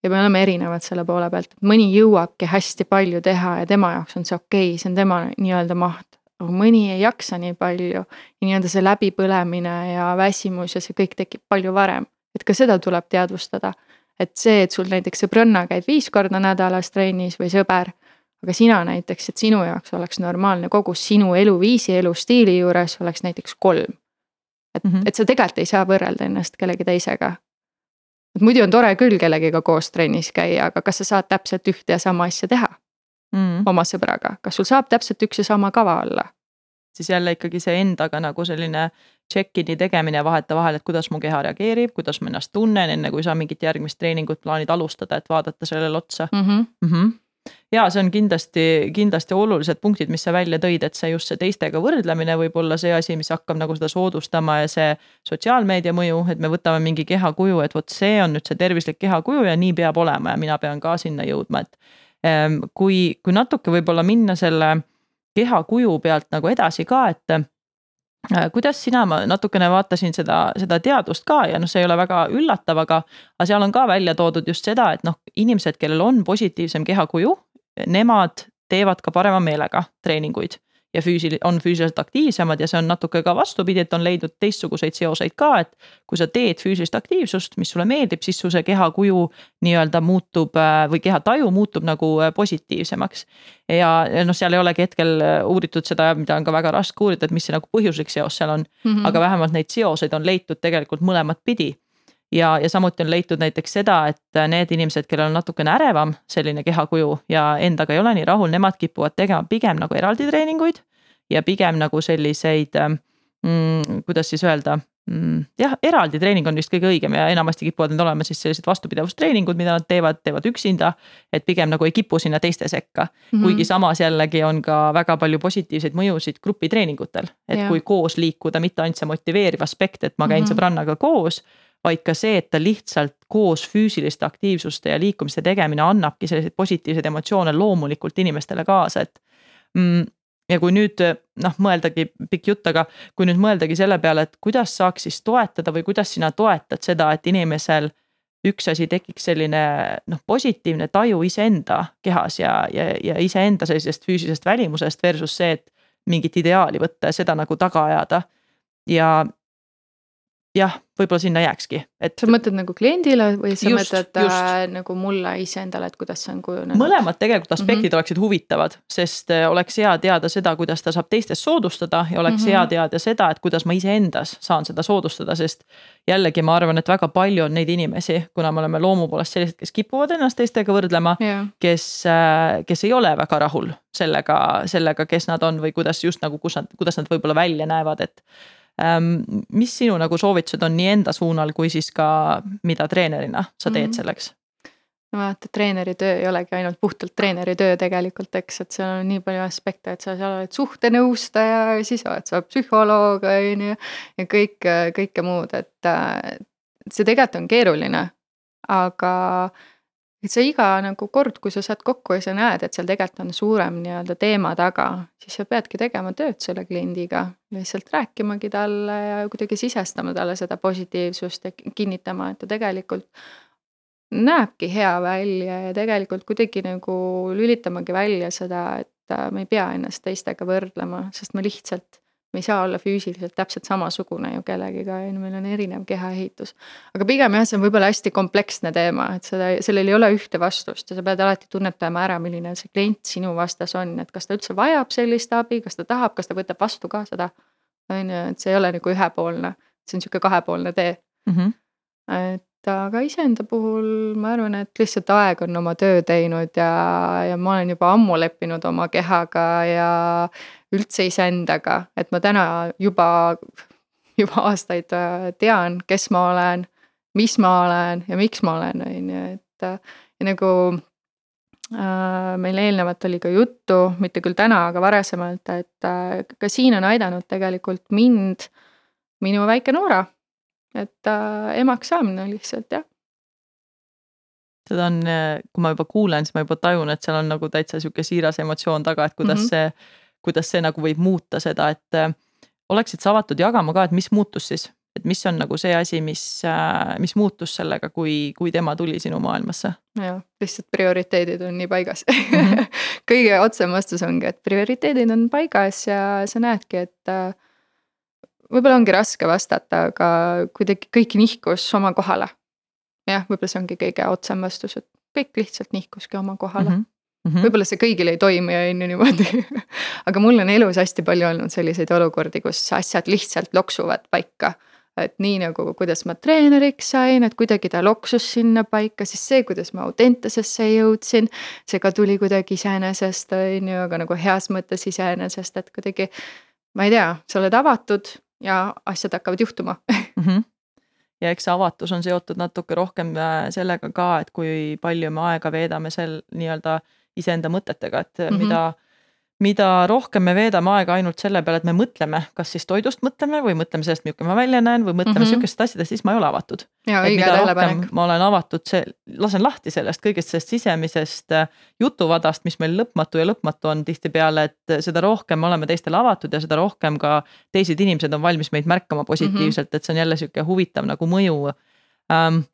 ja me oleme erinevad selle poole pealt, mõni jõuabki hästi palju teha ja tema jaoks on see okei okay,, see on tema nii-öelda maht. Aga mõni ei jaksa nii palju ja nii-öelda see läbipõlemine ja väsimus ja see kõik tekib palju varem et ka seda tuleb teadvustada. et see, et sul näiteks sõbranna käib viis korda nädalas trennis või sõber, aga sina näiteks, et sinu jaoks oleks normaalne kogus sinu eluviisi, elustiili juures oleks näiteks kolm. et mm, -hmm. et sa tegelikult ei saa võrrelda ennast kellegi teisega. et muidu on tore küll kellegiga koos trennis käia, aga kas sa saad täpselt ühte ja sama asja teha mm. oma sõbraga, kas sul saab täpselt üks ja sama kava olla? Siis jälle ikkagi see endaga nagu selline check-in'i tegemine vahetevahel, et kuidas mu keha reageerib, kuidas ma ennast tunnen, enne kui sa mingit järgmist treeningut plaanid alustada, et vaadata sellele otsa mm. -hmm. Mm -hmm ja see on kindlasti, kindlasti olulised punktid, mis sa välja tõid, et see just see teistega võrdlemine võib olla see asi, mis hakkab nagu seda soodustama ja see sotsiaalmeedia mõju, et me võtame mingi kehakuju, et vot see on nüüd see tervislik kehakuju ja nii peab olema ja mina pean ka sinna jõudma, et. Ehm, kui, kui natuke võib-olla minna selle kehakuju pealt nagu edasi ka, et äh, kuidas sina, ma natukene vaatasin seda, seda teadust ka ja noh, see ei ole väga üllatav, aga, aga seal on ka välja toodud just seda, et noh, inimesed, kellel on positiivsem kehakuju, nemad teevad ka parema meelega treeninguid ja füüsil-, on füüsiliselt aktiivsemad ja see on natuke ka vastupidi, et on leidnud teistsuguseid seoseid ka, et. kui sa teed füüsilist aktiivsust, mis sulle meeldib, siis su see kehakuju nii-öelda muutub äh, või kehataju muutub nagu äh, positiivsemaks. ja, ja noh, seal ei olegi hetkel äh, uuritud seda, mida on ka väga raske uurida, et mis see nagu põhjuslik seos seal on mm. -hmm. aga vähemalt neid seoseid on leitud tegelikult mõlemat pidi ja, ja samuti on leitud näiteks seda, et need inimesed, kellel on natukene ärevam selline kehakuju ja endaga ei ole nii rahul, nemad kipuvad tegema pigem nagu eraldi treeninguid. ja pigem nagu selliseid mm,, kuidas siis öelda mm,, jah, eraldi treening on vist kõige õigem ja enamasti kipuvad need olema siis sellised vastupidavustreeningud, mida nad teevad, teevad üksinda. et pigem nagu ei kipu sinna teiste sekka mm, -hmm. kuigi samas jällegi on ka väga palju positiivseid mõjusid grupitreeningutel. et yeah. kui koos liikuda, mitte ainult see motiveeriv aspekt, et ma käin mm -hmm. sõbrannaga koos vaid ka see, et ta lihtsalt koos füüsiliste aktiivsuste ja liikumiste tegemine annabki selliseid positiivseid emotsioone loomulikult inimestele kaasa, et mm, ja kui nüüd noh, mõeldagi pikk jutt, aga kui nüüd mõeldagi selle peale, et kuidas saaks siis toetada või kuidas sina toetad seda, et inimesel üks asi tekiks selline noh, positiivne taju iseenda kehas ja, ja, ja iseenda sellisest füüsilisest välimusest versus see, et mingit ideaali võtta ja seda nagu taga ajada. ja, jah, võib-olla sinna jääkski, et. sa mõtled nagu kliendile või sa just, mõtled just. Äh, nagu mulle iseendale, et kuidas see on kujunenud? mõlemad tegelikult aspektid mm -hmm. oleksid huvitavad, sest äh, oleks hea teada seda, kuidas ta saab teistest soodustada ja oleks mm -hmm. hea teada seda, et kuidas ma iseendas saan seda soodustada, sest. jällegi ma arvan, et väga palju on neid inimesi, kuna me oleme loomu poolest sellised, kes kipuvad ennast teistega võrdlema yeah., kes, äh, kes ei ole väga rahul sellega, sellega, kes nad on või kuidas just nagu, kus nad, kuidas nad võib-olla välja näevad, et mis sinu nagu soovitused on nii enda suunal kui siis ka, mida treenerina sa teed mm -hmm. selleks? no vaata, treeneri töö ei olegi ainult puhtalt treeneri töö tegelikult, eks, et seal on nii palju aspekte, et sa seal oled suhtenõustaja ja siis oled sa psühholoog, on ju. ja kõik, kõike muud, et see tegelikult on keeruline. aga et sa iga nagu kord, kui sa saad kokku ja sa näed, et seal tegelikult on suurem nii-öelda teema taga, siis sa peadki tegema tööd selle kliendiga. lihtsalt rääkimagi talle ja kuidagi sisestama talle seda positiivsust ja kinnitama, et ta tegelikult näebki hea välja ja tegelikult kuidagi nagu lülitamagi välja seda, et me ei pea ennast teistega võrdlema, sest me lihtsalt me ei saa olla füüsiliselt täpselt samasugune ju kellegiga, on ju, meil on erinev kehaehitus. aga pigem jah, see on võib-olla hästi kompleksne teema, et seda, sellel ei ole ühte vastust ja sa pead alati tunnetama ära, milline see klient sinu vastas on, et kas ta üldse vajab sellist abi, kas ta tahab, kas ta võtab vastu ka seda. on ju, et see ei ole nagu ühepoolne, see on sihuke kahepoolne tee mm. -hmm. et aga iseenda puhul ma arvan, et lihtsalt aeg on oma töö teinud ja, ja ma olen juba ammu leppinud oma kehaga ja üldse iseendaga, et ma täna juba, juba aastaid äh, tean, kes ma olen, mis ma olen ja miks ma olen, on ju, et äh, ja nagu äh, meil eelnevalt oli ka juttu, mitte küll täna, aga varasemalt, et äh, ka siin on aidanud tegelikult mind minu väike Noora. Et äh, emaks saamine lihtsalt jah seda on, äh, kui ma juba kuulen, siis ma juba tajun, et seal on nagu täitsa sihuke siiras emotsioon taga, et kuidas mm -hmm. see kuidas see nagu võib muuta seda, et äh, oleksid sa avatud jagama ka, et mis muutus siis, et mis on nagu see asi, mis, äh, mis muutus sellega, kui, kui tema tuli sinu maailmasse? jah, lihtsalt prioriteedid on nii paigas mm. -hmm. kõige otsem vastus ongi, et prioriteedid on paigas ja sa näedki, et äh, võib-olla ongi raske vastata, aga kuidagi kõik nihkus oma kohale. jah, võib-olla see ongi kõige otsem vastus, et kõik lihtsalt nihkuski oma kohale mm. -hmm Mm -hmm. võib-olla see kõigil ei toimi, on ju niimoodi aga mul on elus hästi palju olnud selliseid olukordi, kus asjad lihtsalt loksuvad paika. et nii nagu, kuidas ma treeneriks sain, et kuidagi ta loksus sinna paika, siis see, kuidas ma Audentesesse jõudsin. see ka tuli kuidagi iseenesest, on ju, aga nagu heas mõttes iseenesest, et kuidagi. ma ei tea, sa oled avatud ja asjad hakkavad juhtuma mm. -hmm ja eks see avatus on seotud natuke rohkem äh, sellega ka, et kui palju me aega veedame sel nii-öelda iseenda mõtetega, et mm -hmm. mida mida rohkem me veedame aega ainult selle peale, et me mõtleme, kas siis toidust mõtleme või mõtleme sellest, milline ma välja näen või mõtleme mm -hmm. sihukestest asjadest, siis ma ei ole avatud. ma olen avatud, see, lasen lahti sellest kõigest sellest sisemisest äh, jutuvadast, mis meil lõpmatu ja lõpmatu on tihtipeale, et seda rohkem me oleme teistele avatud ja seda rohkem ka teised inimesed on valmis meid märkama positiivselt mm, -hmm. et see on jälle sihuke huvitav nagu mõju um,.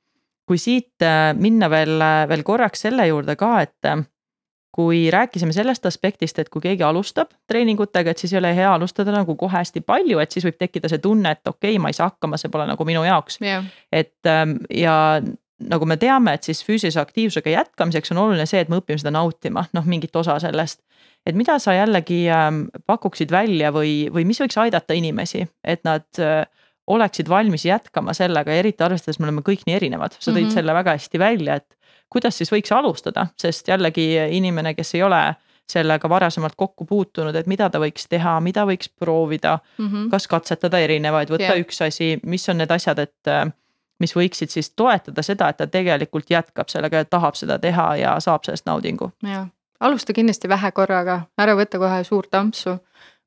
kui siit äh, minna veel, veel korraks selle juurde ka, et kui rääkisime sellest aspektist, et kui keegi alustab treeningutega, et siis ei ole hea alustada nagu kohe hästi palju, et siis võib tekkida see tunne, et okei okay,, ma ei saa hakkama, see pole nagu minu jaoks yeah.. et ähm, ja nagu me teame, et siis füüsilise aktiivsusega jätkamiseks on oluline see, et me õpime seda nautima, noh mingit osa sellest. et mida sa jällegi ähm, pakuksid välja või, või mis võiks aidata inimesi, et nad äh, oleksid valmis jätkama sellega, eriti arvestades, me oleme kõik nii erinevad, sa tõid mm -hmm. selle väga hästi välja, et kuidas siis võiks alustada, sest jällegi inimene, kes ei ole sellega varasemalt kokku puutunud, et mida ta võiks teha, mida võiks proovida mm, -hmm. kas katsetada erinevaid, võtta yeah. üks asi, mis on need asjad, et mis võiksid siis toetada seda, et ta tegelikult jätkab sellega ja tahab seda teha ja saab sellest naudingu. jah, alusta kindlasti vähe korraga, ära võta kohe suurt ampsu.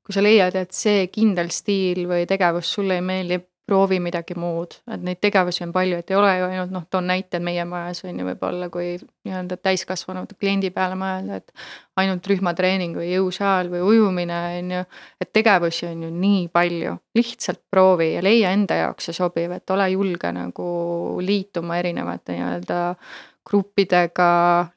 kui sa leiad, et see kindel stiil või tegevus sulle ei meeldi, proovi midagi muud, et neid tegevusi on palju, et ei ole ju ainult noh, toon näite meie majas on ju võib-olla, kui nii-öelda täiskasvanud kliendi peale mõelda, et ainult rühmatreening või jõusaal või ujumine on ju, et tegevusi on ju nii palju, lihtsalt proovi ja leia enda jaoks see sobiv, et ole julge nagu liituma erinevate nii-öelda gruppidega,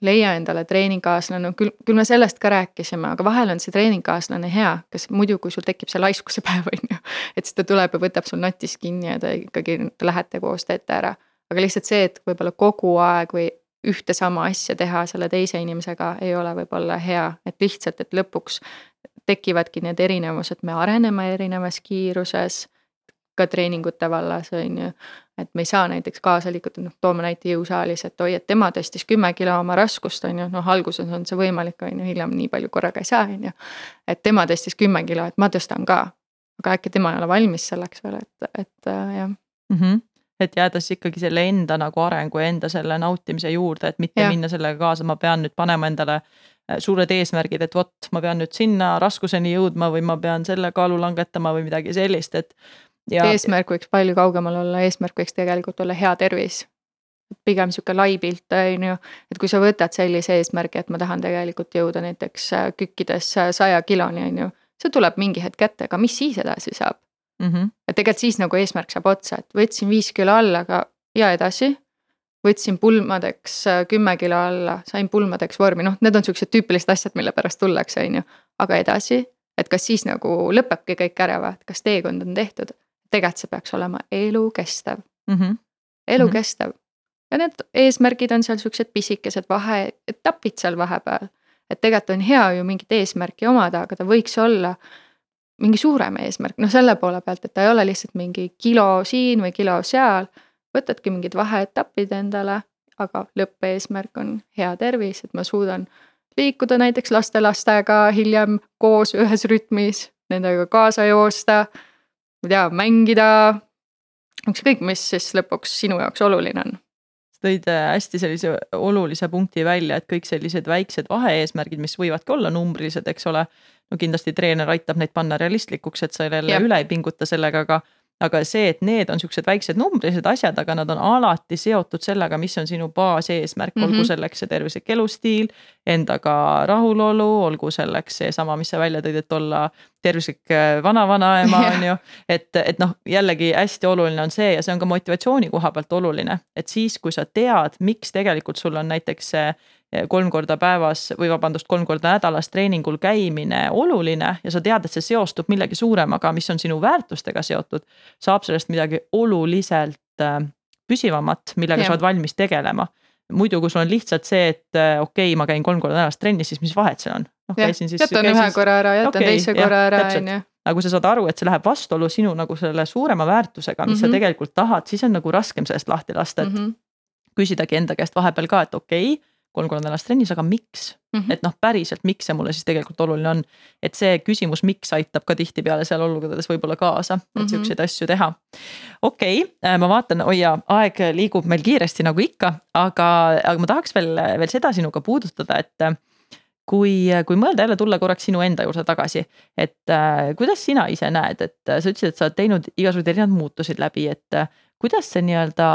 leia endale treeningkaaslane, küll, küll me sellest ka rääkisime, aga vahel on see treeningkaaslane hea, kes muidu, kui sul tekib see laiskuse päev, on ju. et siis ta tuleb ja võtab sul natist kinni ja ta ikkagi, te lähete koos, teete ära. aga lihtsalt see, et võib-olla kogu aeg või ühte sama asja teha selle teise inimesega ei ole võib-olla hea, et lihtsalt, et lõpuks tekivadki need erinevused, me areneme erinevas kiiruses ka treeningute vallas, on ju. et me ei saa näiteks kaasa liikuda, noh toome näite jõusaalis, et oi, et tema tõstis kümme kilo oma raskust, on ju, noh alguses on see võimalik, on ju, hiljem nii palju korraga ei saa, on ju. et tema tõstis kümme kilo, et ma tõstan ka. aga äkki tema ei ole valmis selleks veel, et, et äh, jah mm. -hmm et jääda siis ikkagi selle enda nagu arengu ja enda selle nautimise juurde, et mitte ja. minna sellega kaasa, ma pean nüüd panema endale äh, suured eesmärgid, et vot, ma pean nüüd sinna raskuseni jõudma või ma pean selle kaalu langetama või midagi sellist, et ja.... eesmärk võiks palju kaugemal olla, eesmärk võiks tegelikult olla hea tervis. pigem sihuke lai pilt, on ju, et kui sa võtad sellise eesmärgi, et ma tahan tegelikult jõuda näiteks äh, kükkides saja kiloni, on ju. see tuleb mingi hetk ette, aga mis siis edasi saab mm? -hmm. et tegelikult siis nagu eesmärk saab otsa, et võtsin viis kilo alla, aga ja edasi võtsin pulmadeks äh, kümme kilo alla, sain pulmadeks vormi, noh, need on siuksed tüüpilised asjad, mille pärast tullakse, on ju. aga edasi, et kas siis nagu lõpebki kõik ära või, et kas teekond on tehtud tegelikult see peaks olema elukestev mm. -hmm. elukestev mm -hmm. ja need eesmärgid on seal siuksed pisikesed vaheetapid seal vahepeal. et tegelikult on hea ju mingit eesmärki omada, aga ta võiks olla mingi suurem eesmärk, noh selle poole pealt, et ta ei ole lihtsalt mingi kilo siin või kilo seal. võtadki mingid vaheetapid endale, aga lõppeesmärk on hea tervis, et ma suudan liikuda näiteks lastelastega hiljem koos ühes rütmis, nendega kaasa joosta ma ei tea, mängida. ükskõik, mis siis lõpuks sinu jaoks oluline on tõid äh, hästi sellise olulise punkti välja, et kõik sellised väiksed vahe-eesmärgid, mis võivadki olla numbrilised, eks ole. no kindlasti treener aitab neid panna realistlikuks, et sa jälle üle ei pinguta sellega, aga aga see, et need on siuksed väiksed numbrilised asjad, aga nad on alati seotud sellega, mis on sinu baaseesmärk mm, -hmm. olgu mhm. selleks see tervislik elustiil, endaga rahulolu, olgu selleks seesama, mis sa välja tõid, et olla tervislik äh, vanavanaema on ju. et, et noh, jällegi hästi oluline on see ja see on ka motivatsiooni koha pealt oluline, et siis, kui sa tead, miks tegelikult sul on näiteks see kolm korda päevas või vabandust, kolm korda nädalas treeningul käimine oluline ja sa tead, et see seostub millegi suuremaga, mis on sinu väärtustega seotud. saab sellest midagi oluliselt äh, püsivamat, millega ja. sa oled valmis tegelema. muidu, kui sul on lihtsalt see, et äh, okei okay,, ma käin kolm korda nädalas trennis, siis mis vahet seal on? noh, käisin siis. jätan ühe siis... korra ära, jätan okay, teise korra ära, on ju aga kui sa saad aru, et see läheb vastuollu sinu nagu selle suurema väärtusega, mis mm -hmm. sa mhm. tegelikult tahad, siis on nagu raskem sellest lahti lasta, et mm -hmm. küsidagi enda käest vahepeal ka, et okei okay, kolm korda nädalas trennis, aga miks mm? -hmm. et noh, päriselt, miks see mulle siis tegelikult oluline on. et see küsimus, miks aitab ka tihtipeale seal olukordades võib-olla kaasa, et mm -hmm. siukseid asju teha. okei okay,, äh, ma vaatan, oi jaa, aeg liigub meil kiiresti nagu ikka, aga, aga ma tahaks veel, veel seda sinuga puudutada, et äh, kui, kui mõelda jälle tulla korraks sinu enda juurde tagasi, et äh, kuidas sina ise näed, et äh, sa ütlesid, et sa oled teinud igasuguseid erinevaid muutuseid läbi, et äh, kuidas see nii-öelda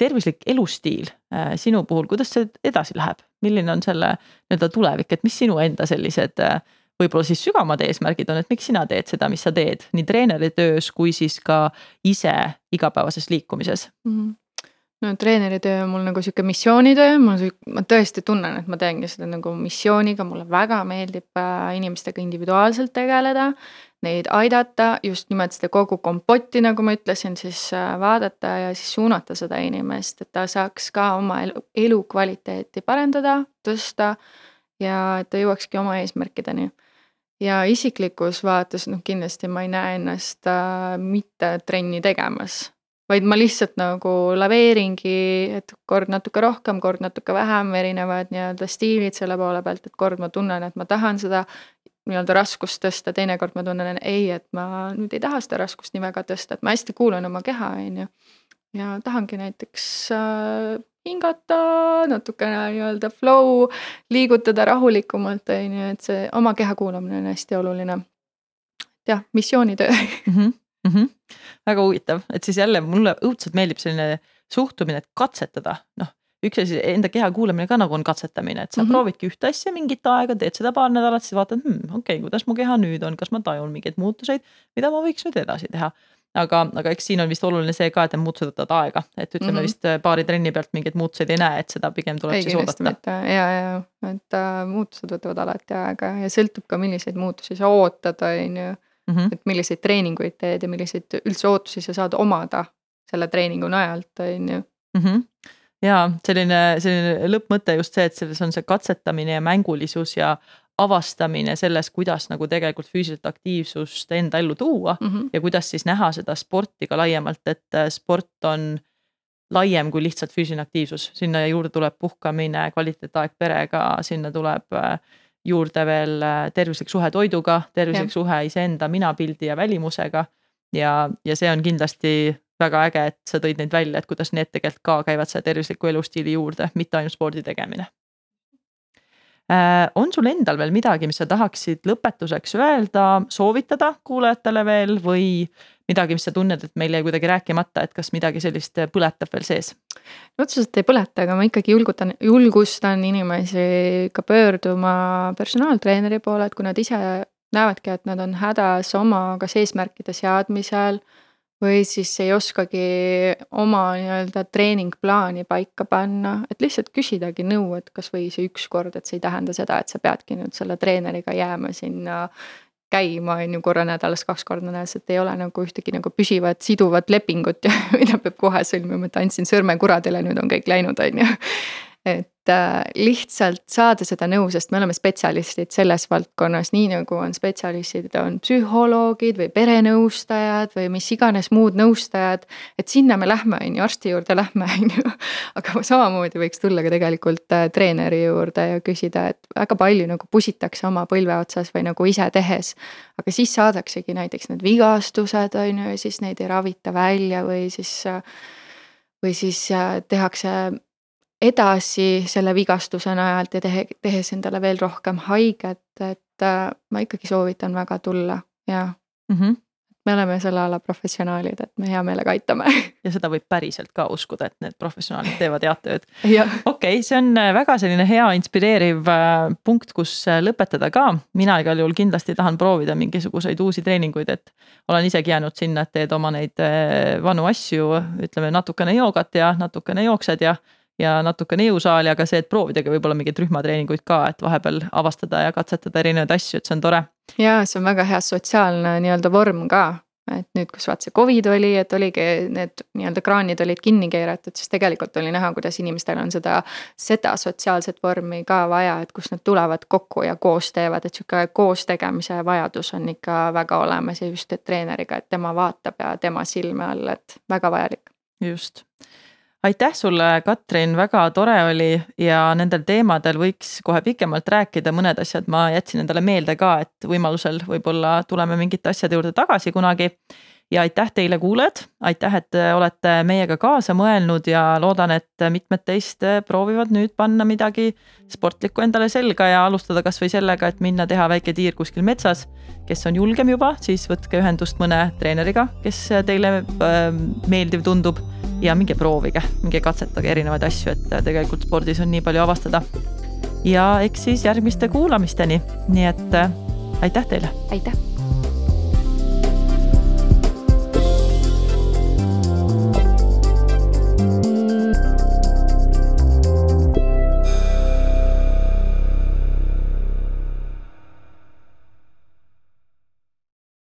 tervislik elustiil äh, sinu puhul, kuidas see edasi läheb, milline on selle nii-öelda tulevik, et mis sinu enda sellised äh, võib-olla siis sügavamad eesmärgid on, et miks sina teed seda, mis sa teed nii treeneri töös kui siis ka ise igapäevases liikumises mm? -hmm no treeneritöö on mul nagu sihuke missioonitöö, ma, ma tõesti tunnen, et ma teengi seda nagu missiooniga, mulle väga meeldib äh, inimestega individuaalselt tegeleda. Neid aidata, just nimelt seda kogu kompotti, nagu ma ütlesin, siis äh, vaadata ja siis suunata seda inimest, et ta saaks ka oma elu, elukvaliteeti parendada, tõsta. ja et ta jõuakski oma eesmärkideni ja isiklikus vaates noh, kindlasti ma ei näe ennast äh, mitte trenni tegemas vaid ma lihtsalt nagu laveeringi, et kord natuke rohkem, kord natuke vähem, erinevad nii-öelda stiilid selle poole pealt, et kord ma tunnen, et ma tahan seda nii-öelda raskust tõsta, teinekord ma tunnen ei, et ma nüüd ei taha seda raskust nii väga tõsta, et ma hästi kuulan oma keha, on ju. ja tahangi näiteks äh, hingata, natukene nii-öelda flow, liigutada rahulikumalt, on ju, et see oma keha kuulamine on hästi oluline. jah, missioonitöö mm. -hmm mm. -hmm. väga huvitav, et siis jälle mulle õudselt meeldib selline suhtumine, et katsetada, noh üks asi, enda keha kuulamine ka nagu on katsetamine, et sa mm -hmm. proovidki ühte asja mingit aega, teed seda paar nädalat, siis vaatad hmm,, okei okay,, kuidas mu keha nüüd on, kas ma tajun mingeid muutuseid, mida ma võiks nüüd edasi teha. aga, aga eks siin on vist oluline see ka, et need muutused võtavad aega, et ütleme mm -hmm. vist äh, paari trenni pealt mingeid muutuseid ei näe, et seda pigem tuleb ei, siis oodata. ja, ja, et äh, muutused võtavad alati aega ja sõltub ka, milliseid muutusi sa ootad, on ju -hmm. et milliseid treeninguid teed ja milliseid üldse ootusi sa saad omada selle treeningu najalt, on ju. -hmm ja selline, selline lõppmõte just see, et selles on see katsetamine ja mängulisus ja avastamine selles, kuidas nagu tegelikult füüsilist aktiivsust enda ellu tuua mm -hmm. ja kuidas siis näha seda sporti ka laiemalt, et äh, sport on laiem kui lihtsalt füüsiline aktiivsus, sinna juurde tuleb puhkamine, kvaliteetaeg perega, sinna tuleb äh, juurde veel äh, tervislik suhe toiduga, tervislik ja. suhe iseenda minapildi ja välimusega. ja, ja see on kindlasti väga äge, et sa tõid neid välja, et kuidas need tegelikult ka käivad selle tervisliku elustiili juurde, mitte ainult spordi tegemine äh,. on sul endal veel midagi, mis sa tahaksid lõpetuseks öelda, soovitada kuulajatele veel või midagi, mis sa tunned, et meil jäi kuidagi rääkimata, et kas midagi sellist põletab veel sees? otseselt ei põleta, aga ma ikkagi julgutan, julgustan inimesi ka pöörduma personaaltreeneri poole, et kui nad ise näevadki, et nad on hädas oma kas eesmärkide seadmisel või siis ei oskagi oma nii-öelda treeningplaani paika panna, et lihtsalt küsidagi nõu, et kasvõi see üks kord, et see ei tähenda seda, et sa peadki nüüd selle treeneriga jääma sinna käima, on ju, korra nädalas, kaks korda nädalas, et ei ole nagu ühtegi nagu püsivat siduvat lepingut ja mida peab kohe sõlmima, et andsin sõrme kuradile, nüüd on kõik läinud, on ju. Et äh, lihtsalt saada seda nõu, sest me oleme spetsialistid selles valdkonnas, nii nagu on spetsialistid, on psühholoogid või perenõustajad või mis iganes muud nõustajad. et sinna me lähme, on ju, arsti juurde lähme, on ju. aga samamoodi võiks tulla ka tegelikult äh, treeneri juurde ja küsida, et väga palju nagu pusitakse oma põlve otsas või nagu ise tehes. aga siis saadaksegi näiteks need vigastused, on ju, ja siis neid ei ravita välja või siis äh, või siis tehakse edasi selle vigastuse najalt ja tehe, tehes endale veel rohkem haiget, et äh, ma ikkagi soovitan väga tulla ja mm. -hmm. me oleme selle ala professionaalid, et me hea meelega aitame. ja seda võib päriselt ka uskuda, et need professionaalid teevad head tööd. okei see on äh, väga selline hea inspireeriv äh, punkt, kus lõpetada ka. mina igal juhul kindlasti tahan proovida mingisuguseid uusi treeninguid, et olen isegi jäänud sinna, et teed oma neid vanu asju, ütleme natukene joogat ja natukene jooksed ja ja natukene jõusaali, aga see, et proovidagi võib-olla mingeid rühmatreeninguid ka, et vahepeal avastada ja katsetada erinevaid asju, et see on tore. ja see on väga hea sotsiaalne nii-öelda vorm ka, et nüüd, kus vaata see Covid oli, et oligi need nii-öelda kraanid olid kinni keeratud, siis tegelikult oli näha, kuidas inimestel on seda, seda sotsiaalset vormi ka vaja, et kus nad tulevad kokku ja koos teevad, et sihuke koos tegemise vajadus on ikka väga olemas ja just et treeneriga, et tema vaatab ja tema silme all, et väga vajalik. just aitäh sulle, Katrin, väga tore oli ja nendel teemadel võiks kohe pikemalt rääkida, mõned asjad ma jätsin endale meelde ka, et võimalusel võib-olla tuleme mingite asjade juurde tagasi kunagi. ja aitäh teile, kuulajad, aitäh, et olete meiega kaasa mõelnud ja loodan, et mitmed teist proovivad nüüd panna midagi sportlikku endale selga ja alustada kasvõi sellega, et minna teha väike tiir kuskil metsas. kes on julgem juba, siis võtke ühendust mõne treeneriga, kes teile äh, meeldiv tundub ja minge proovige, minge katsetage erinevaid asju, et tegelikult spordis on nii palju avastada. ja eks siis järgmiste kuulamisteni, nii et äh, aitäh teile. aitäh